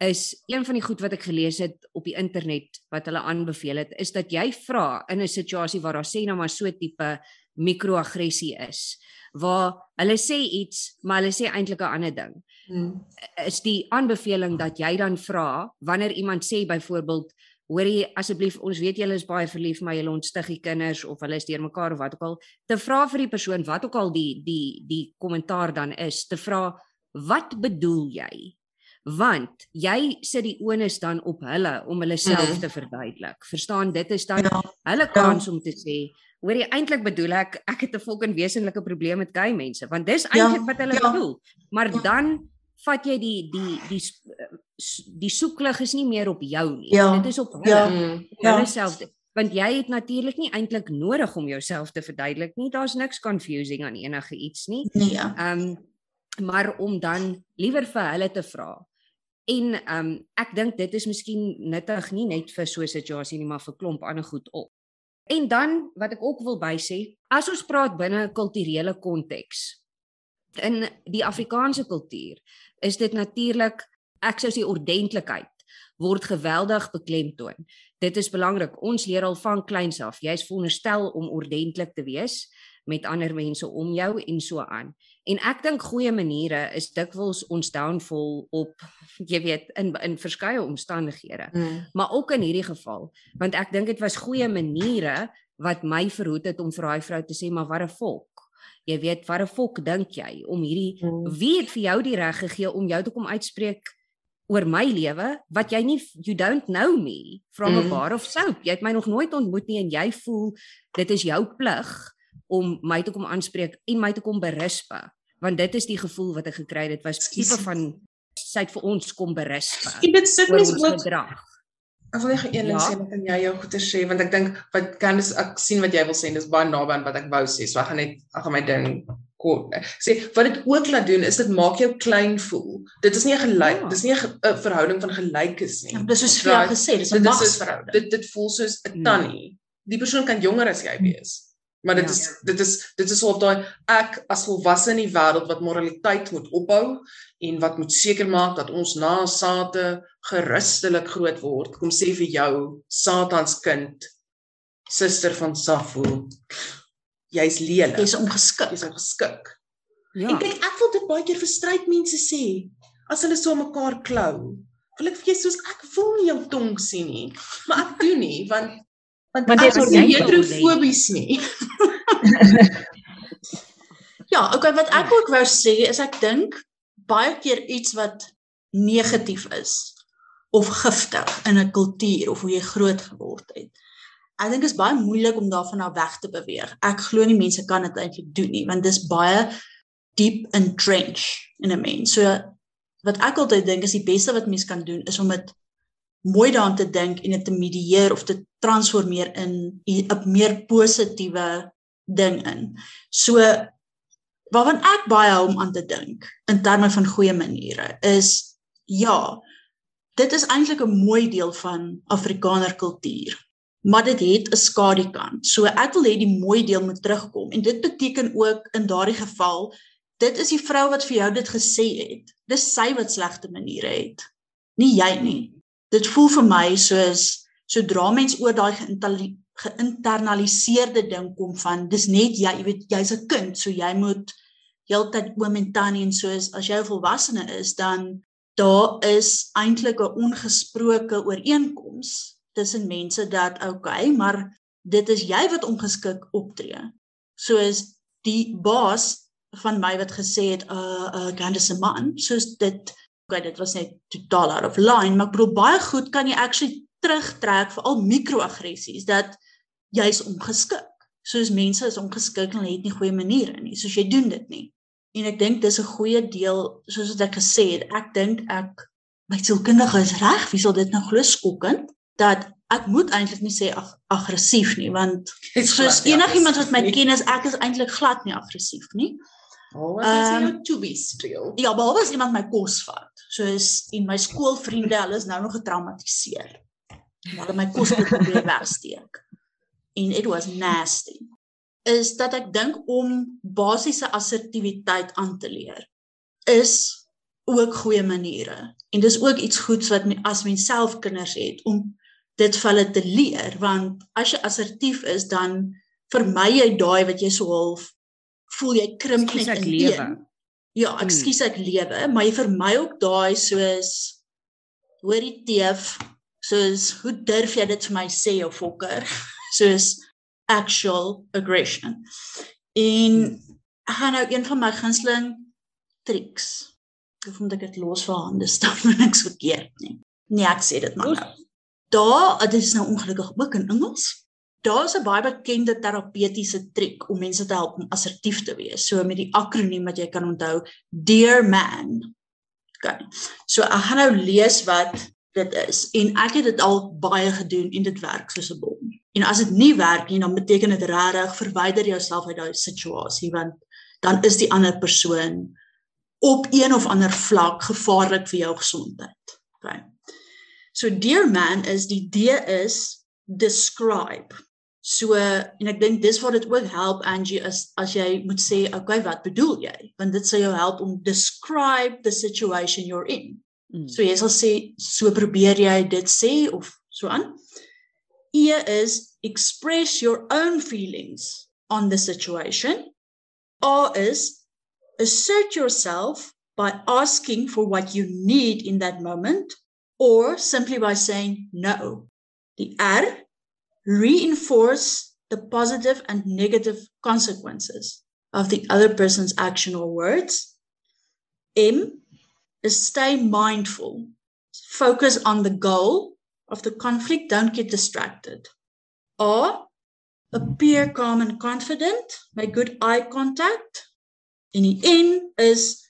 Is een van die goed wat ek gelees het op die internet wat hulle aanbeveel het, is dat jy vra in 'n situasie waar daar sê nou maar so tipe mikroaggressie is, waar hulle sê iets, maar hulle sê eintlik 'n ander ding. Hmm. Is die aanbeveling dat jy dan vra wanneer iemand sê byvoorbeeld hoorie asseblief ons weet julle is baie verlief maar julle ontstig die kinders of hulle is deurmekaar of wat ook al te vra vir die persoon wat ook al die die die kommentaar dan is te vra wat bedoel jy want jy sit die onus dan op hulle om hulle self Mhm. te verduidelik verstaan dit is dan Ja, hulle kans om te sê hoorie eintlik bedoel ek ek het 'n fucking wesenlike probleem met gay mense want dis Ja, eintlik wat hulle ja. bedoel maar Ja. dan vat jy die die die s- die soeklig is nie meer op jou nie Ja, dit is op hulle ja. Hmm. Ja. hulle self want jy het natuurlik nie eintlik nodig om jouself te verduidelik nie daar's niks confusing aan enige iets nie Nee. Ehm um, maar om dan liewer vir hulle te vra. En ehm um, ek dink dit is miskien nuttig nie net vir so 'n situasie nie, maar vir klomp ander goed ook. En dan wat ek ook wil bysê, as ons praat binne 'n kulturele konteks in die Afrikaanse kultuur, is dit natuurlik ek sou sê ordentlikheid word geweldig beklemtoon. Dit is belangrik. Ons leer al van kleins af. Jy is veronderstel om ordentlik te wees met ander mense om jou en so aan. En ek dink goeie maniere is dikwels ons downfall op jy weet in in verskeie omstandighede, Hmm. maar ook in hierdie geval, want ek dink dit was goeie maniere wat my verhoed het om vir daai vrou te sê maar wat 'n volk. Jy weet wat 'n volk dink jy om hierdie Hmm. wie het vir jou die reg gegee om jou te kom uitspreek oor my lewe wat jy nie you don't know me from a Mm. bar of soap. Jy het my nog nooit ontmoet nie en jy voel dit is jou plig om my te kom aanspreek en my te kom berispe want dit is die gevoel wat ek gekry het dit was tipe van sy het vir ons kom berispe Ek dit sit mens ook gedrag. Ek wil net ding Ja. sê dan kan jy jou goeie sê want ek dink wat kan dis ek sien wat jy wil sê en dis baie naby aan wat ek wou sê. So ek gaan net ek gaan my ding kort sê wat dit ook laat doen is dit maak jou klein voel. Dit is nie 'n gelyk, Ja. dis nie 'n verhouding van gelykes nie. Ja, dis soos vir jou gesê, dis 'n is magsverhouding. Dit dit voel soos 'n tannie. Die persoon kan jonger as jy wees. Maar dit Ja. is dit is dit is op daai ek as volwasse in die wêreld wat moraliteit moet opbou en wat moet seker maak dat ons nasate gerustelik groot word. Kom sê vir jou Satans kind suster van Safo. Jy's lelik. Jy's omgeskik. Jy's ongeskik. Ja. En kyk, ek wil dit baie keer vir strydmense sê. As hulle so mekaar klou, wil ek vir jou soos ek wil nie jou tong sien nie, maar ek doen nie want want, Want jy is nie heterofobies nie. Ja, okay, wat ek ook wou sê is ek dink baie keer iets wat negatief is of giftig in 'n kultuur of hoe jy groot geword het. Ek dink dit is baie moeilik om daarvan af weg te beweeg. Ek glo nie mense kan dit eintlik doen nie want dis baie diep entrenched in 'n mens. So wat ek altyd dink is die beste wat mens kan doen is om dit mooi daaraan te dink en dit te medieer of te transformeer in 'n meer positiewe ding in. So waarvan ek baie hou om aan te dink in terme van goeie maniere is ja, dit is eintlik 'n mooi deel van Afrikaner kultuur. Maar dit het 'n skadukant. So ek wil hê die mooi deel moet terugkom en dit beteken ook in daardie geval dit is die vrou wat vir jou dit gesê het. Dis sy wat slegte maniere het. Nie jy nie. Dit voel vir my soos sodra mens oor daai geïnternaliseerde ding kom van dis net jy, jy weet jy's 'n kind, so jy moet heeltyd oom en tannie en soos as jy 'n volwassene is, dan daar is eintlik 'n ongesproke ooreenkoms tussen mense dat okay, maar dit is jy wat ongeskik optree. Soos die baas van my wat gesê het uh uh Candice se man, soos dit okay, dit was net totaal out of line, maar ek bedoel baie goed kan jy actually terugtrek vir al mikroaggressies dat jy's ongeskik. Soos mense is ongeskik en hulle het nie goeie maniere nie. Soos jy doen dit nie. En ek dink dis 'n goeie deel soos wat ek gesê het. Ek dink ek my sielkundige is reg. Wie sal dit nou glo skokkend dat ek moet eintlik nie sê ag aggressief nie want soos enigiemand wat my ken is ek is eintlik glad nie aggressief nie. Oh, wat is Ehm, jou to be streel? Ja, behalwe as iemand my kos vat. Soos en my skoolvriende, hulle is nou nog getraumatiseer. Hulle my kos probeer wegsteek. En it was nasty. is dat ek dink om basiese assertiwiteit aan te leer is ook goeie maniere. En dis ook iets goeds wat my, as mens self kinders het om dit vir hulle te leer want as jy assertief is dan vermy jy daai wat jy so half voel jy krimp net in lewe. Ja, ek hmm. skies ek lewe, maar jy vermy ook daai soos hoorie teef soos hoe durf jy dit vir my sê of fokker soos actual aggression. En ek gaan nou een van my gunsteling tricks of moet ek dit los vir hande stap en niks verkeerd nie. Nee, ek sê dit maar nou. Daar, dit is nou ongelukkig ook in Engels. Daar's 'n baie bekende terapeutiese triek om mense te help om assertief te wees. So met die akroniem wat jy kan onthou, Dear Man. OK. So ek gaan nou lees wat dit is en ek het dit al baie gedoen en dit werk soos 'n bom. En as dit nie werk nie, dan beteken dit regtig verwyder jouself uit daai situasie want dan is die ander persoon op een of ander vlak gevaarlik vir jou gesondheid. Okay. So dear man is die D is describe. So en ek dink dis wat dit ook help Angie as as jy moet sê okay wat bedoel jy? Want dit sal jou help om describe the situation you're in. Mm. So jy sal sê so probeer jy dit sê of so aan. E is express your own feelings on the situation. A is assert yourself by asking for what you need in that moment or simply by saying no. The R, reinforce the positive and negative consequences of the other person's action or words. M is stay mindful, focus on the goal of the conflict, don't get distracted. R, appear calm and confident, make good eye contact, And die N is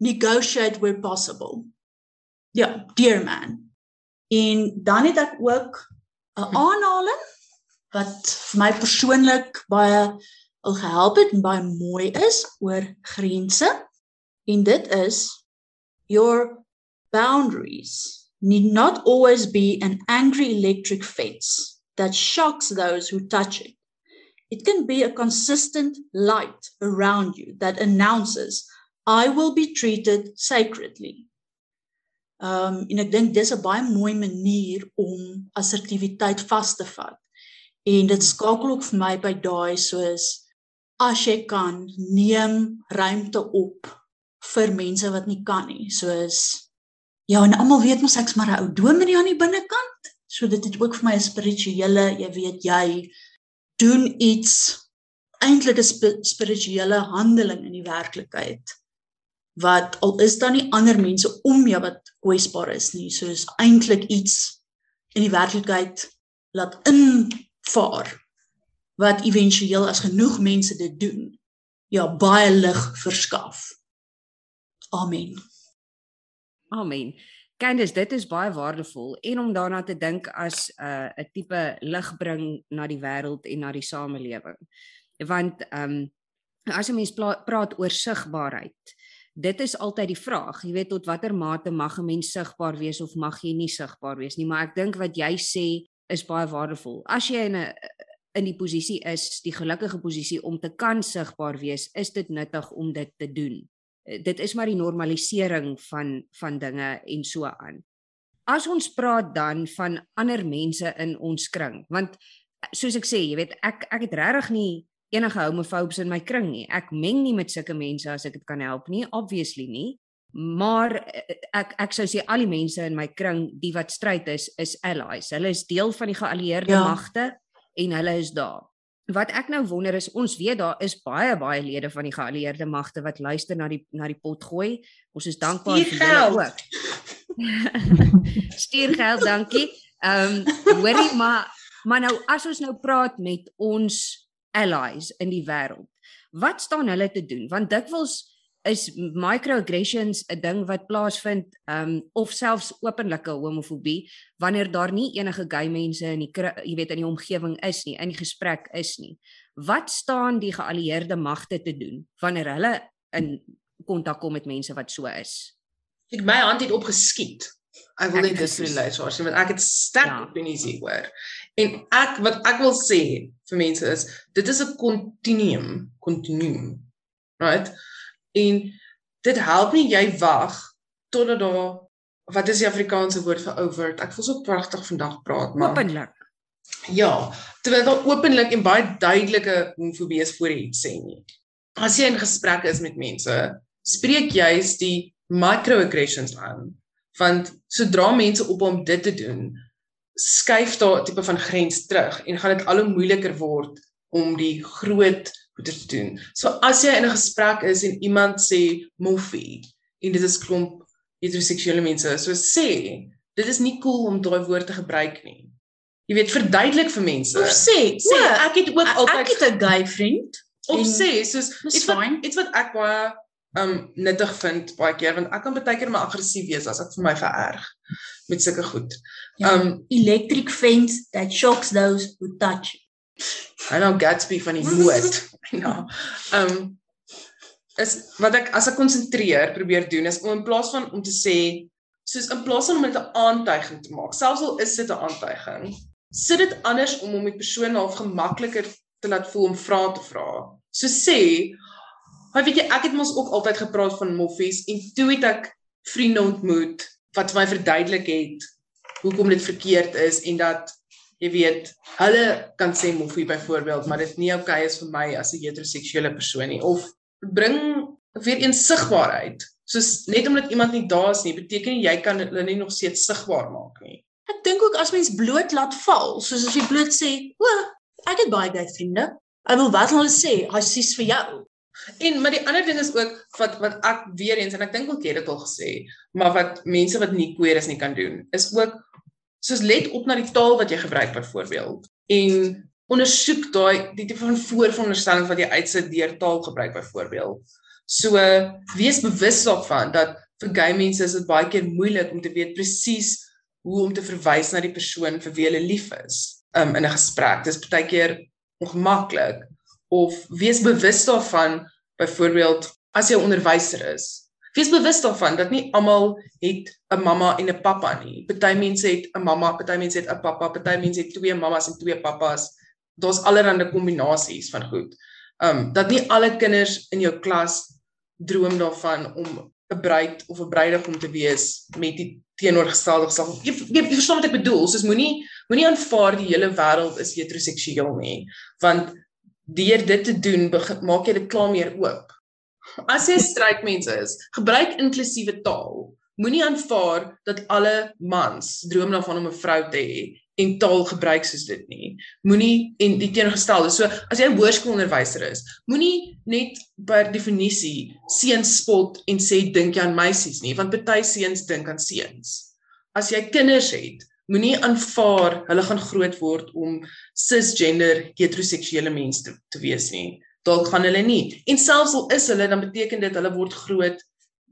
negotiate where possible. Ja, dear man. En dan het ek ook 'n aanhaling wat vir my persoonlik baie al gehelp het en baie mooi is oor grense. En dit is your boundaries need not always be an angry electric fence that shocks those who touch it. It can be a consistent light around you that announces, I will be treated sacredly. Um en ek dink dis 'n baie mooi manier om assertiwiteit vas te vat. En dit skakel ook vir my by daai soos as jy kan neem ruimte op vir mense wat nie kan nie. Soos ja, en almal weet mos ek's maar 'n ou dominee aan die binnekant. So dit het ook vir my 'n spirituele, jy weet jy doen iets eintlik 'n sp spirituele handeling in die werklikheid wat al is daar nie ander mense om jou wat kwesbaar is nie soos eintlik iets in die werklikheid laat invaar wat éventueel as genoeg mense dit doen ja baie lig verskaf. Amen. Amen. Candice, dit is baie waardevol en om daarna te dink as 'n uh, 'n tipe ligbring na die wêreld en na die samelewing. Want ehm um, as 'n mens praat oor sigbaarheid, dit is altyd die vraag, jy weet tot watter mate mag 'n mens sigbaar wees of mag jy nie sigbaar wees nie, maar ek dink wat jy sê is baie waardevol. As jy in 'n in die posisie is, die gelukkige posisie om te kan sigbaar wees, is dit nuttig om dit te doen. Eh, dit is maar die normalisering van van dinge en so aan. As ons praat dan van ander mense in ons kring, want eh, soos ek sê, jy weet, ek ek het regtig nie enige homofoobes in my kring nie. Ek meng nie met sulke mense as ek dit kan help nie, obviously nie. Maar eh, ek ek sou sê al die mense in my kring, die wat stryd is, is allies. Hulle is deel van die geallieerde ja. magte en hulle is daar wat ek nou wonder is ons weet daar is baie baie lede van die geallieerde magte wat luister na die na die pot gooi. Ons is dankbaar vir julle ook. Stuur geld, dankie. Ehm um, hoorie maar maar nou as ons nou praat met ons allies in die wêreld. Wat staan hulle te doen? Want dikwels is microaggressions 'n ding wat plaasvind um of selfs openlike homofobie wanneer daar nie enige gay mense in die jy weet in die omgewing is nie in die gesprek is nie wat staan die geallieerde magte te doen wanneer hulle in kontak kom met mense wat so is ek my hand het opgeskiet ek wil net dis vir die luisteraars want ek het sterk ja. opinies hieroor En ek wat ek wil sê vir mense is dit is 'n kontinuum, kontinuum. Right? En dit help nie jy wag totdat daar wat is die Afrikaanse woord vir overt? Ek voel so pragtig vandag praat, maar Openlik. Ja, terwyl daar openlik en baie duidelike homofobie is voor jy iets sê nie. As jy in gesprek is met mense, spreek juis die microaggressions aan. Want sodra mense op om dit te doen, skuif daar 'n tipe van grens terug en gaan dit al hoe moeiliker word om die groot goeie te doen. So as jy in 'n gesprek is en iemand sê moffie en dit is klomp heteroseksuele mense, so sê dit is nie cool om daai woord te gebruik nie. Jy weet verduidelik vir mense. Of sê, sê o, ek het ook altyd ek het 'n gay vriend. of sê soos iets wat iets wat ek baie um nuttig vind baie keer want ek kan baie keer maar aggressief wees as ek vir my vererg met sulke goed. Ja. Um electric fence that shocks those who touch. it. I know Gatsby van die moed. Ja. Um is wat ek as ek konsentreer probeer doen is om in plaas van om te sê soos in plaas van om dit 'n aantuiging te maak, selfs al is dit 'n aantuiging, sit dit anders om om die persoon half gemakliker te laat voel om vrae te vra. So sê, "Haai weet jy, ek het mos ook altyd gepraat van moffies en toe het ek vriende ontmoet wat my verduidelik het hoekom dit verkeerd is en dat jy weet, hulle kan sê moffie byvoorbeeld, maar dit nie oukei is vir my as 'n heteroseksuele persoon nie of bring weer eens sigbaarheid. Soos net omdat iemand nie daar is nie, beteken nie jy kan hulle nie nog steeds sigbaar maak nie. Ek dink ook as mens bloot laat val, soos as jy bloot sê, "O, ek het baie gay vriende." Ek wil wat hulle sê, "Hy sies vir jou." En maar die ander ding is ook wat wat ek weer eens en ek dink ook jy het dit al gesê, maar wat mense wat nie queer is nie kan doen, is ook soos let op na die taal wat jy gebruik byvoorbeeld en ondersoek daai die tipe van voorveronderstelling wat jy uitsit deur taalgebruik byvoorbeeld. So wees bewus daarvan dat vir gay mense is dit baie keer moeilik om te weet presies hoe om te verwys na die persoon vir wie hulle lief is um, in 'n gesprek. Dis baie keer ongemaklik of wees bewus daarvan byvoorbeeld as jy 'n onderwyser is. Wees bewus daarvan dat nie almal het 'n mamma en 'n pappa nie. Party mense het 'n mamma, party mense het 'n pappa, party mense het twee mammas en twee pappas. Daar's allerlei kombinasies van goed. Um dat nie alle kinders in jou klas droom daarvan om 'n bruid of 'n bruidegom te wees met die teenoorgestelde geslag. Jy, jy, jy verstaan wat ek bedoel? Soos moenie moenie aanvaar die hele wêreld is heteroseksueel nie, want deur dit te doen maak jy dit klaar meer oop. As jy mens is, gebruik inklusiewe taal. Moenie aanvaar dat alle mans droom daarvan om 'n vrou te hê en taal gebruik soos dit nie. Moenie en die teenoorgestelde. So as jy 'n hoërskoolonderwyser is, moenie net per definisie seuns spot en sê dink jy aan meisies nie, want party seuns dink aan seuns. As jy kinders het, moenie aanvaar hulle gaan groot word om cisgender heteroseksuele mense te, te wees nie. Dalk gaan hulle nie. En selfs al is hulle, dan beteken dit hulle word groot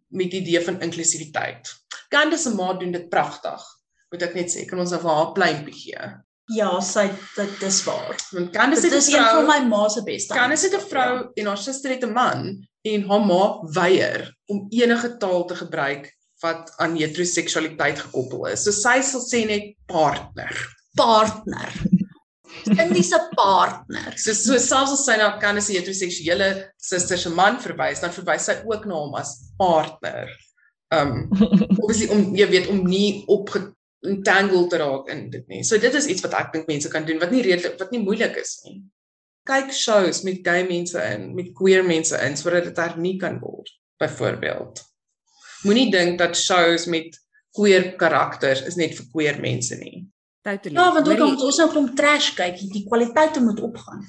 met die idee van inklusiwiteit. Candice se ma doen dit pragtig. Moet ek net sê, kan ons nou vir haar pleintjie gee. Ja, sy dit dis waar. Want Candice is 'n een vrou, van my ma se beste. Candice het 'n vrou en haar suster het 'n man en haar ma weier om enige taal te gebruik wat aan heteroseksualiteit gekoppel is. So sy sal sê net partner. partner. Indiese partner. So so selfs as sy na Candice se heteroseksuele suster se man verwys, dan verwys sy ook na hom as partner. Um obviously om jy weet om nie op entangled te raak in dit nie. So dit is iets wat ek dink mense kan doen wat nie redelik wat nie moeilik is nie. Kyk shows met gay mense in, met queer mense in sodat dit hernie kan word. Byvoorbeeld. Moenie dink dat shows met queer karakters is net vir queer mense nie. Totally. Ja, want ook moet ons nou klomp trash kyk, die kwaliteite moet opgaan.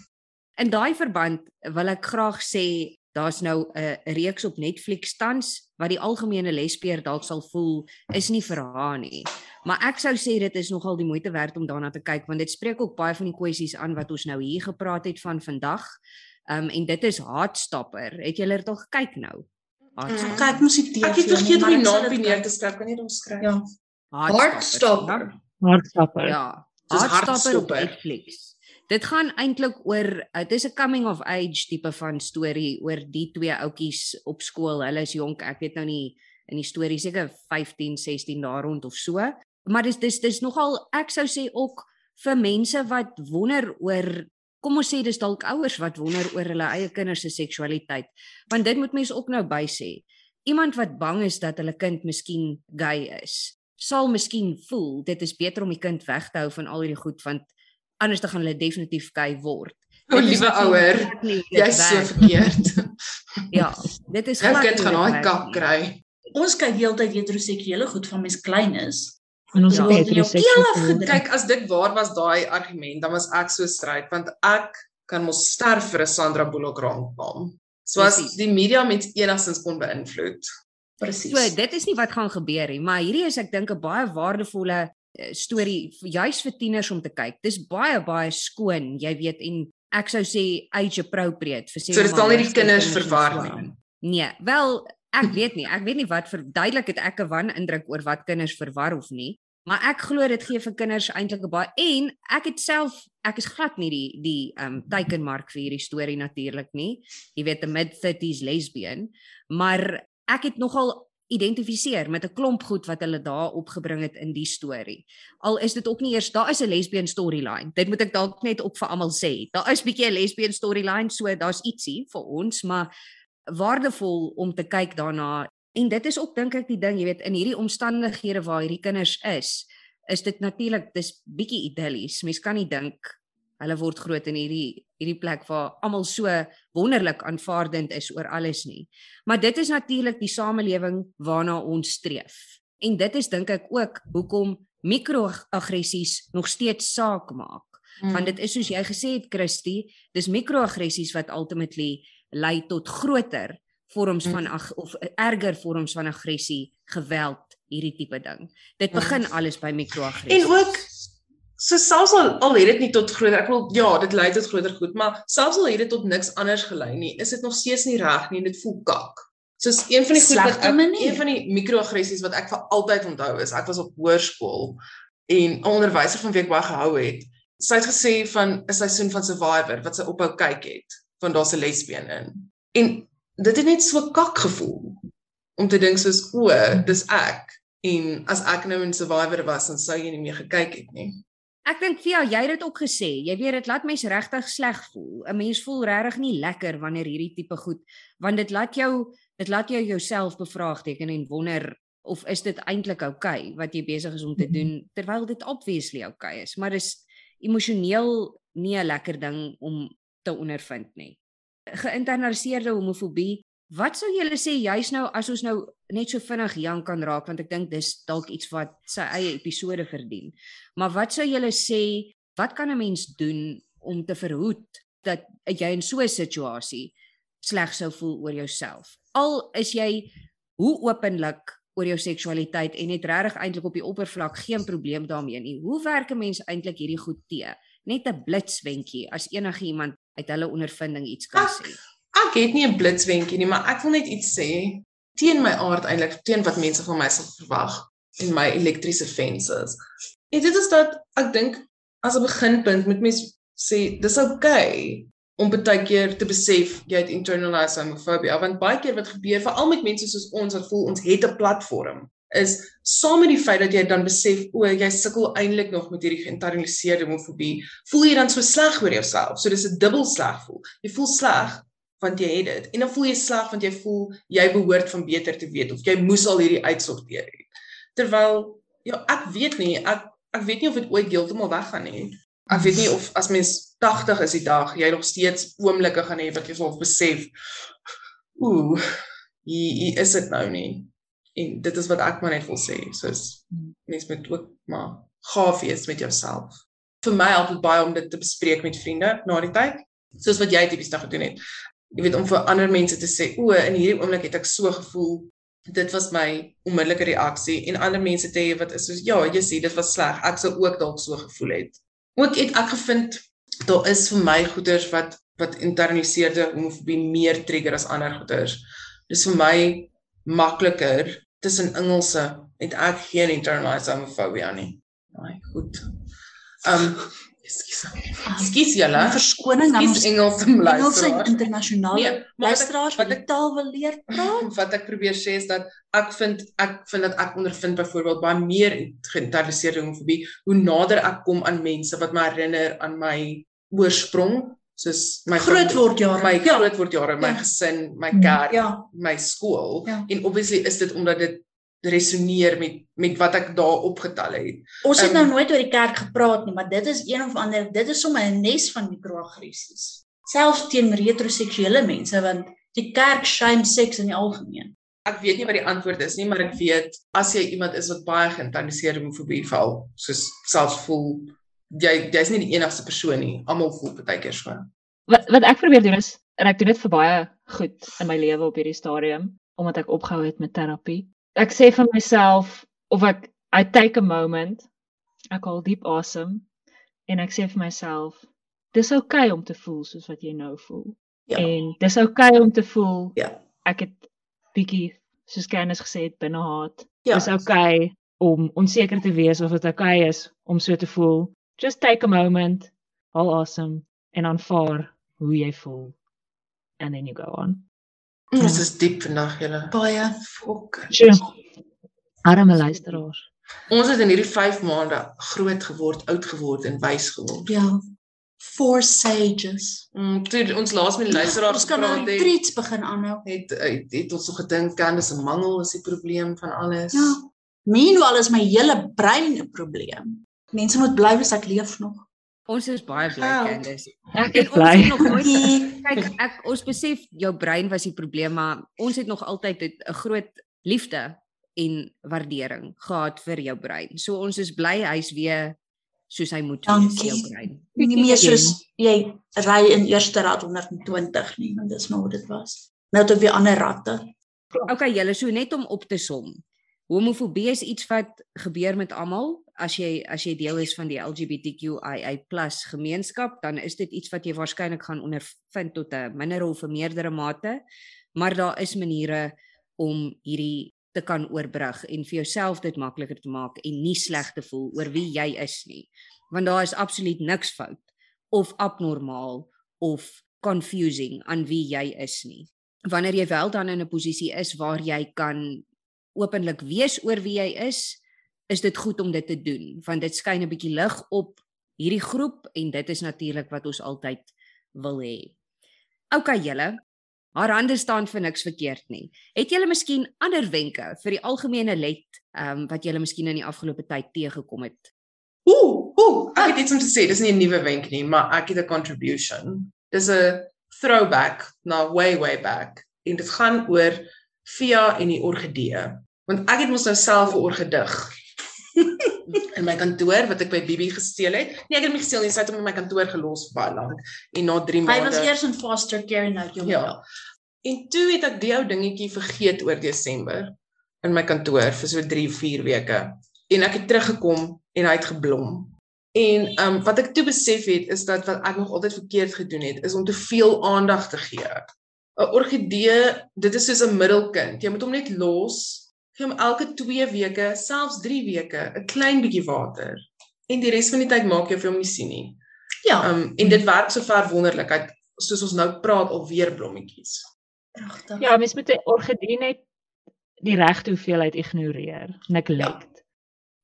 In daai verband wil ek graag sê daar's nou 'n reeks op Netflix tans wat die algemene lesbier dalk sal voel is nie vir haar nie. Maar ek sou sê dit is nogal die moeite werd om daarna te kyk want dit spreek ook baie van die kwessies aan wat ons nou hier gepraat het van vandag. Um en dit is Heartstopper. Het julle dit al gekyk nou? Heartstopper. Kyk mos die TV. Ek het vergeet om die ek naam neer te skryf. Kan jy dit skryf? Ja. Heartstopper. Hardstapper. Ja. Soos Heartstopper op. Netflix. Dit gaan eintlik oor dit is 'n coming of age tipe van storie oor die twee ouetjies op skool. Hulle is jonk, ek weet nou nie in die storie seker 15, 16 daar rond of so. Maar dis dis dis nogal ek sou sê ook vir mense wat wonder oor kom ons sê dis dalk ouers wat wonder oor hulle eie kinders se seksualiteit. Want dit moet mense ook nou by sê. Iemand wat bang is dat hulle kind miskien gay is, sal miskien voel dit is beter om die kind weg te hou van al hierdie goed want anders dan gaan hulle definitief gay word. O, liewe ouer, Jy's so verkeerd. Ja, dit is Jou glad kind gaan daai kak kry. Ons kyk heeltyd heteroseksuele goed van mens klein is. En ons Ja. ja, jou keel heteroseksueel. afgedruk. Kyk, as dit waar was daai argument, dan was ek so stryd want ek kan mos sterf vir 'n Sandra Bullock rankpalm. So as die media mens enigstens kon beïnvloed. Presies. So dit is nie wat gaan gebeur nie, maar hierdie is ek dink 'n baie waardevolle eh, storie juis vir tieners om te kyk. Dis baie baie skoon, jy weet en ek sou sê age appropriate vir sê So maar dan nie die kinders verwar nie. Nee, wel ek weet nie. Ek weet nie wat vir duidelik het ek 'n wan indruk oor wat kinders verwar of nie. Maar ek glo dit gee vir kinders eintlik 'n baie en ek het self ek is glad nie die die um teikenmark vir hierdie storie natuurlik nie. Jy weet 'n mid 30s lesbian, maar ek het nogal identifiseer met 'n klomp goed wat hulle daar opgebring het in die storie. Al is dit ook nie eers daar is 'n lesbian storyline. Dit moet ek dalk net op vir almal sê. Daar is bietjie 'n lesbian storyline, so daar's ietsie vir ons, maar waardevol om te kyk daarna. En dit is ook dink ek die ding, jy weet, in hierdie omstandighede waar hierdie kinders is, is dit natuurlik dis bietjie idillies. Mens kan nie dink hulle word groot in hierdie hierdie plek waar almal so wonderlik aanvaardend is oor alles nie. Maar dit is natuurlik die samelewing waarna ons streef. En dit is dink ek ook hoekom mikroaggressies nog steeds saak maak. Mm. Want dit is soos jy gesê het Christy, dis mikroaggressies wat ultimately lei tot groter vorms Mm. van ag of erger vorms van aggressie, geweld, hierdie tipe ding. Dit Ja. begin alles by mikroaggressie. En ook so selfs al al het dit nie tot groter ek wil ja, dit lei tot groter goed, maar selfs al het dit tot niks anders gelei nie, is dit nog steeds nie reg nie en dit voel kak. Soos een van die goed wat ek, een van die mikroaggressies wat ek vir altyd onthou is, ek was op hoërskool en 'n onderwyser van wie ek baie gehou het, sy het gesê van 'n seisoen van Survivor wat sy ophou kyk het, van daar's 'n lesbien in. En dit het net so kak gevoel om te dink soos o, dis ek. En as ek nou in Survivor was, dan sou jy nie meer gekyk het nie. Ek dink vir jou, jy het dit ook gesê. Jy weet dit laat mense regtig sleg voel. 'n Mens voel regtig nie lekker wanneer hierdie tipe goed, want dit laat jou dit laat jou jouself bevraagteken en wonder of is dit eintlik oukei okay, wat jy besig is om te doen terwyl dit obviously oukei okay is, maar dis emosioneel nie 'n lekker ding om te ondervind nie. Geïnternaliseerde homofobie, wat sou julle sê juis nou as ons nou net so vinnig Jan kan raak want ek dink dis dalk iets wat sy eie episode verdien. Maar wat sou julle sê, wat kan 'n mens doen om te verhoed dat jy in so 'n situasie sleg sou voel oor jouself? Al is jy hoe openlik oor jou seksualiteit en het regtig eintlik op die oppervlak geen probleem daarmee nie. Hoe werk 'n mens eintlik hierdie goed te? Net 'n blitswentjie as enigiemand uit hulle ondervinding iets kan sê. Ek het nie 'n blitswentjie nie, maar ek wil net iets sê teen my aard eintlik, teen wat mense van my sal verwag en my elektriese fences. En dit is dat ek dink as 'n beginpunt moet mens sê dis oukei okay om baie keer te besef jy het internalized homofobie, want baie keer wat gebeur veral met mense soos ons wat voel ons het 'n platform is saam met die feit dat jy dan besef o, jy sukkel eintlik nog met hierdie geïnternaliseerde homofobie, voel jy dan so sleg oor jouself. So dis 'n dubbel sleg voel. Jy voel sleg want jy het dit en dan voel jy sleg want jy voel jy behoort van beter te weet of jy moes al hierdie uitsorteer het. Terwyl ja, ek weet nie, ek ek weet nie of dit ooit heeltemal weggaan nie. Ek weet nie of as mens 80 is die dag, jy nog steeds oomblikke gaan hê wat jy self besef. Ooh, hier, hier is dit nou nie. En dit is wat ek maar net wil sê, soos mens moet ook maar gaaf wees met jouself. Vir my help dit baie om dit te bespreek met vriende na die tyd, soos wat jy tipies dag gedoen het. Jy weet om vir ander mense te sê, o, in hierdie oomblik het ek so gevoel dit was my onmiddellike reaksie en ander mense te hê wat is soos ja, jy sê dit was sleg. Ek sou ook dalk so gevoel het. Ook het ek gevind daar is vir my goeters wat wat internaliseerde homofobie meer trigger as ander goeters. Dis vir my makliker tussen Engelse het ek geen internalized homofobie aan nie. Nee, goed. Um Ekskuus. Ekskuus julle. Verskoning aan ons Engels en luisteraars. internasionale Nee, luisteraars wat ek- taal wil leer praat. Wat ek probeer sê is dat ek vind ek vind dat ek ondervind byvoorbeeld baie meer geïnternaliseerde homofobie hoe nader ek kom aan mense wat my herinner aan my oorsprong, soos my Grootwordjare. my Ja. grootwordjare, my Ja. gesin, my Mm, kerk, Ja, my skool. Ja. En obviously is dit omdat dit resoneer met met wat ek daar opgetel het. ons het Ehm, nou nooit oor die kerk gepraat nie, maar dit is een of ander dit is sommer 'n nes van mikroaggressies. Selfs teen heteroseksuele mense want die kerk shame seks in die algemeen. Ek weet nie wat die antwoord is nie, maar ek weet as jy iemand is wat baie geïnternaliseerde homofobie val, soos selfs voel jy jy's nie die enigste persoon nie. Almal voel baie keer so. Wat wat ek probeer doen is en ek doen dit vir baie goed in my lewe op hierdie stadium omdat ek opgehou het met terapie. Ek sê vir myself of ek I take a moment, ek haal diep asem en ek sê vir myself dis oukei okay om te voel soos wat jy nou voel. Ja. En dis oukei okay om te voel Ja. ek het bietjie soos Candice gesê het binne haat. Ja. Dis oukei okay om onseker te wees of dit oukei okay is om so te voel. Just take a moment, haal asem en aanvaar hoe jy voel. And then you go on. Ons is diep vandag julle. Baie Fok. Sure. Arme luisteraars. Ons het in hierdie 5 maande groot geword, oud geword en wys geword. ja. Four sages. Mm, toe ons laas met die luisteraars Ons kan nou gepraat het, retreats begin aanhou. het het, het ons so gedink Candice se mangel is die probleem van alles. Ja. Meanwhile is my hele brein 'n probleem. Mense moet bly wees ek leef nog. Ons is baie bly. Candice. Ek is ons bly. het nog nooit Nee. kyk ek ons besef jou brein was die probleem maar ons het nog altyd 'n groot liefde en waardering gehad vir jou brein. So ons is bly hy's weer soos hy moet wees jou brein. Nie meer soos jy ry in eerste rad 120 nie, want dis maar hoe dit was. Nou het ek weer ander ratte. Okay, julle so net om op te som. Homofobie is iets wat gebeur met almal. As jy as jy deel is van die LGBTQIA+ gemeenskap, dan is dit iets wat jy waarskynlik gaan ondervind tot 'n minder of 'n meerdere mate, maar daar is maniere om hierdie te kan oorbrug en vir jouself dit makliker te maak en nie sleg te voel oor wie jy is nie. Want daar is absoluut niks fout of abnormaal of confusing aan wie jy is nie. Wanneer jy wel dan in 'n posisie is waar jy kan openlik wees oor wie jy is, is dit goed om dit te doen want dit skyn 'n bietjie lig op hierdie groep en dit is natuurlik wat ons altyd wil hê. OK julle, haar hande staan vir niks verkeerd nie. Het julle miskien ander wenke vir die algemene let ehm um, wat julle miskien in die afgelope tyd teëgekom het? Ooh, ooh, ek het iets om te sê. Dis nie 'n nuwe wenk nie, maar ek het 'n contribution. Dis 'n throwback na way way back. En dit gaan oor Via en die orgidee. Want ek het mos nou self 'n orgedig in my kantoor wat ek by Bibi gesteel het. Nee, ek het hom nie gesteel nie, sy het hom in my kantoor gelos vir baie lank. En na 3 Hy maande was eers in foster care en nou hom Ja. wel. En toe het ek die ou dingetjie vergeet oor Desember in my kantoor vir so 3 of 4 weke. En ek het teruggekom en hy het geblom. En ehm um, wat ek toe besef het is dat wat ek nog altyd verkeerd gedoen het is om te veel aandag te gee. 'n Orgidee, dit is soos 'n middelkind. Jy moet hom net los. Gee hom elke 2 weke, selfs 3 weke, 'n klein bietjie water. En die res van die tyd maak jy of jy hom nie sien nie. Ja, Ehm um, en dit werk sover wonderlik. Hy soos ons nou praat alweer blommetjies. pragtig. Ja, mens moet 'n orgidee net die regte hoeveelheid ignoreer, neglect.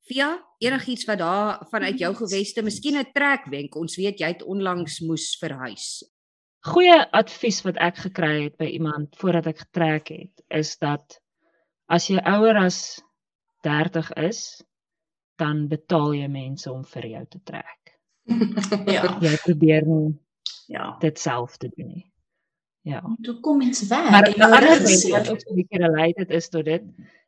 Via enigiets wat daar vanuit jou geweste, miskien 'n trekwenk. Ons weet jy het onlangs moes verhuis. Goeie advies wat ek gekry het by iemand voordat ek getrek het, is dat as jy ouer as 30 is, dan betaal jy mense om vir jou te trek. Ja, Jy probeer nie ja. dit self te doen nie. Ja. Toe kom mens weg. Maar 'n jou ander ding seer. wat ook 'n bietjie related is tot dit,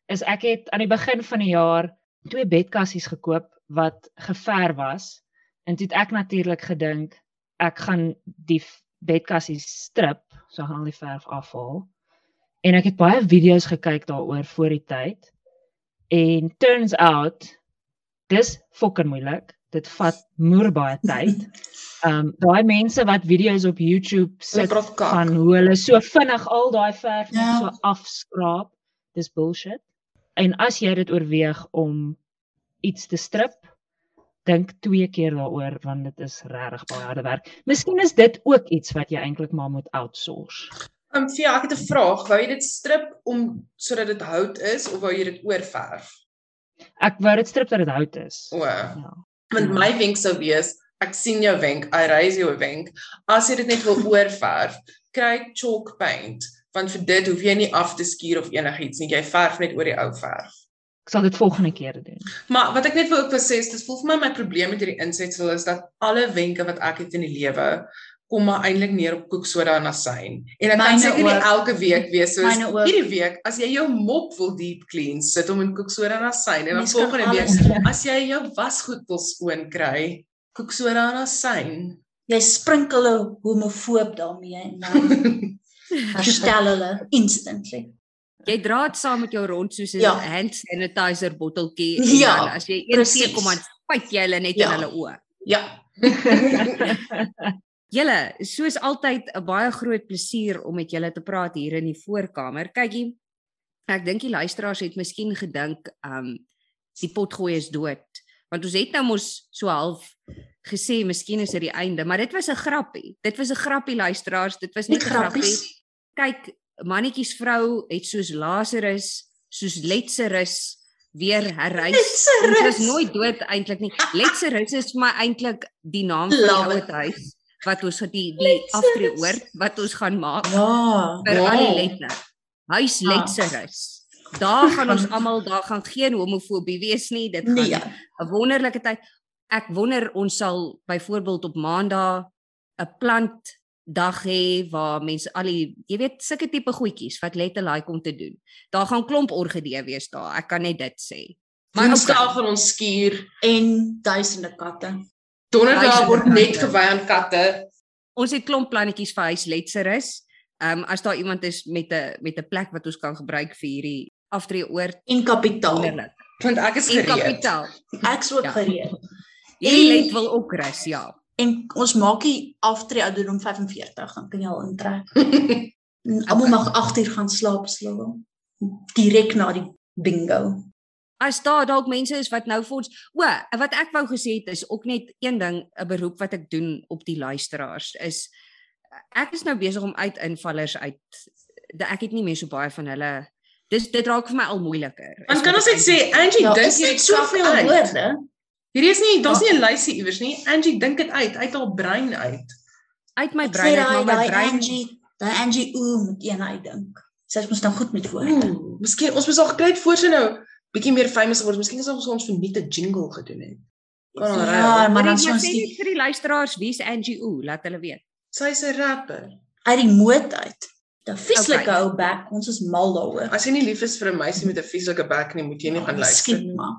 is ek het aan die begin van die jaar twee bedkassies gekoop wat geverf was. En toe het ek natuurlik gedink ek gaan die bedkassies strip, so gaan al die verf afhaal. En ek het baie video's gekyk daaroor voor die tyd. En turns out dis fucking moeilik. Dit vat moer baie tyd. Um daai mense wat video's op YouTube sit van hoe hulle so vinnig al daai verf net Ja. so afskraap, dis bullshit. En as jy dit oorweeg om iets te strip, dink twee keer daaroor want dit is regtig baie harde werk. Miskien is dit ook iets wat jy eintlik maar moet outsource. Um, ja, ek het 'n vraag. Wou jy dit strip om sodat dit hout is of wou jy dit oorverf? Ek wou dit strip dat dit hout is. O. Ja. Want my wenk sou wees, ek sien jou wenk, I raise jou wenk. As jy dit net wil oorverf, kry chalk paint, want vir dit hoef jy nie af te skuur of enigiets nie. Jy verf net oor die ou verf. Ek sal dit volgende keer doen. Maar wat ek net wil ook wil sê is dit voel vir my my probleem met hierdie insetsel is dat alle wenke wat ek het in die lewe kom maar eintlik neer op koeksoda en asyn. En ek kan seker nie elke week wees soos hierdie week as jy jou mop wil deep clean, sit hom in koeksoda en asyn en dan volgende week as jy jou wasgoed wil skoon kry, koeksoda en asyn. Jy sprinkel 'n homofoob daarmee en dan herstel hulle instantly. Jy dra dit saam met jou rond soos 'n Ja. hand sanitizer botteltjie Ja, dan as jy een presies. teekom dan spuit jy hulle net Ja. in hulle oë. Ja. Julle, soos altyd 'n baie groot plesier om met julle te praat hier in die voorkamer. Kykie, ek dink die luisteraars het miskien gedink, um die potgooi is dood, want ons het nou mos so half gesê miskien is dit die einde, maar dit was 'n grappie. Dit was 'n grappie luisteraars, dit was net 'n grappie. grappies. Kyk, mannetjies vrou het soos Lazarus, soos Letserus weer herreis. Ons was nooit dood eintlik nie. Letserus is vir my eintlik die naam van die ouer it. huis wat ons die die aftreeoord wat ons gaan maak Ja. vir al die lette. Huis Ah. Letserus. Daar gaan ons almal, daar gaan geen homofobie wees nie. Dit gaan Nee. 'n wonderlike tyd. Ek wonder ons sal byvoorbeeld op Maandag 'n plant dag hê waar mense al die jy weet sulke tipe goedjies wat Lette like om te doen. Daar gaan klomp orgidee wees daar. Ek kan net dit sê. Maar Woensdag okay, van ons skuur. En duisende katte. Donderdag word net gewy aan katte. ons het klomp plannetjies vir huis Letserus. Ehm um, as daar iemand is met 'n met 'n plek wat ons kan gebruik vir hierdie aftreeoord En kapitaal. wonderlik. Want ek is En gereed. kapitaal. Ek's ook Ja. gereed. Hierdie En- let wil ook rus, ja. En ons maak die aftree ouderdom 45, dan kan jy al intrek. En Almal mag 8 uur gaan slaap wil. Direk na die bingo. As daar dalk mense is wat nou vir ons o, wat ek wou gesê het is ook net een ding, 'n beroep wat ek doen op die luisteraars is ek is nou besig om uit invallers uit da- ek het nie meer so baie van hulle. Dis dit raak vir my al moeiliker. Want kan ons net sê Angie Ja, dink is jy dit het soveel uit. woorde? Hierdie is nie, daar's Ja. nie 'n lysie iewers nie. Angie dink dit uit, uit haar brein uit. uit my Ek brein uit maar my brein Angie, daai Angie ooh moet een uitdink. Sy is mos nou goed met woorde. Miskien ons moes al gekry het voor sy nou bietjie meer famous geword. Miskien is ons ons verniet 'n jingle gedoen het. Kan al Ja, raai. maar dan Hoorie, sou ons die vir die luisteraars wie's Angie Ooh, laat hulle weet. Sy's 'n rapper. uit die moed uit. Die vieslike Okay. ou bek, ons is mal daaroor. As jy nie lief is vir 'n meisie met 'n vieslike bek nie, moet jy nie gaan luister. Miskien maar.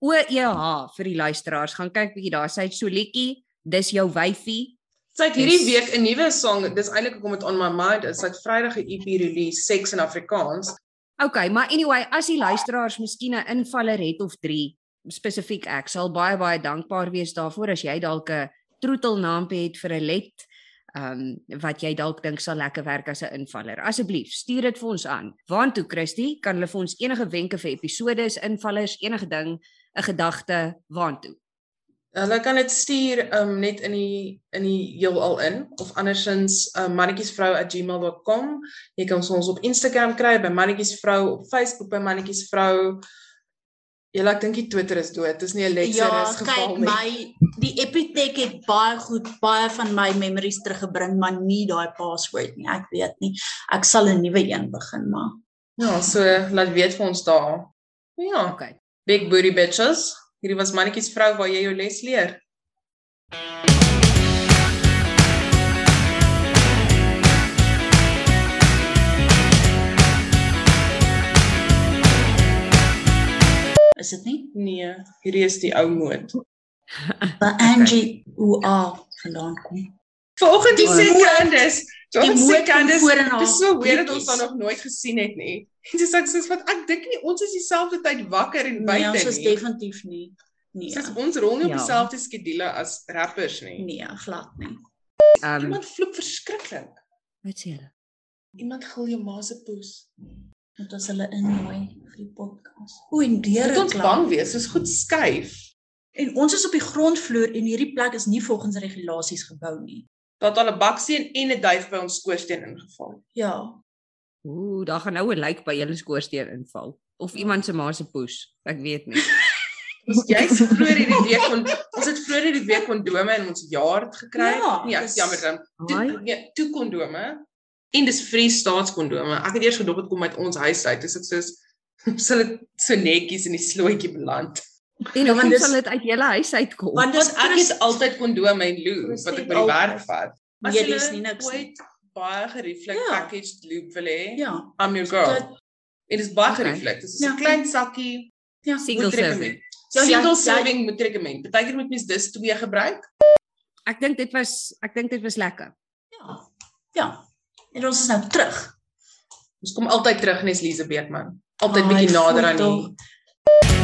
OEH vir die luisteraars, gaan kyk bietjie daar. Sy het so liedjie, dis jou wyfie. Sy het hierdie week 'n nuwe song, dis eintlik hoekom dit on my mind is. Sy het Vrydag 'n EP release, Sex in Afrikaans. Okay, maar anyway, as die luisteraars miskien 'n invaller het of 3, spesifiek ek sal baie baie dankbaar wees daarvoor as jy dalk 'n troetelnaampie het vir 'n let ehm um, wat jy dalk dink sal lekker werk as 'n invaller. Asseblief, stuur dit vir ons aan. Waantoe Christie, kan hulle vir ons enige wenke vir episodes, invallers, enige ding, 'n gedagte, waantoe? Hulle kan dit stuur um net in die in die heelal in of andersins um, mannetjiesvrou@gmail.com. Jy kan ons op Instagram kry by mannetjiesvrou, op Facebook by mannetjiesvrou. Ja, ek dink die Twitter is dood. Dis nie 'n letser Ja, is geval kyk nie. my die Epitech het baie goed baie van my memories teruggebring, maar nie daai password nie. Ek weet nie. Ek sal 'n nuwe een begin maak. Ja, so laat weet vir ons daar. Ja, Okay. big booty bitches. Hierdie was mannetjiesvrou waar jy jou les leer. Is dit nie? Nee, hierdie is die ou moed. Waar Angie hoe a vandaan kom. Vanoggend die voor in haar dis so weird dat ons haar nog nooit gesien het nie. En dis ek sê wat ek dink nie ons is dieselfde tyd wakker en Nee, buite ons is nie. definitief nie. Nee. Dis ons rol nie op Ja. dieselfde skedule as rappers nie. Nee, glad nie. Um, Iemand vloek verskriklik. wat sê julle? Iemand gil jou ma se poes. Moet ons hulle innooi vir die podcast. O, en deure Moet ons bang wees, soos goed skuif. En ons is op die grondvloer en hierdie plek is nie volgens regulasies gebou nie. Daar het al 'n baksteen en 'n duif by ons skoorsteen ingeval. Ja. Ooh, daar gaan nou 'n lijk by julle skoorsteen inval of iemand se ma se poes. Ek weet nie. Ons jy's vroeër hierdie week kon ons het vroeër hierdie week kondome in ons jaard gekry. Ja, nee, ek is jammer dan. Toe nee, toe kondome. En dis Free Staatskondome. Ek het eers gedog dit kom uit ons huis uit. Dis ek soos sal dit so netjies in die slooitjie beland. En Ja, hoe want dis- sal dit uit julle huis uitkom? Want dis Want ek het altyd kondome en Dis wat ek by die werk vat. Nee, dis nie niks nie. baie gerieflik Ja. packaged lube wil hê, Ja. I'm your girl. Dit is baie Okay. gerieflik. Dit is Ja. 'n klein sakkie. Ja. Single serving. recommend. Ja, ja, Single ja. serving moet recommend. Partykeer moet mens dis twee gebruik. Ek dink dit was ek dink dit was lekker. Ja. Ja. En ons is nou terug. Ons kom altyd terug nes Lize Beekman. Altyd Ai, bietjie nader aan die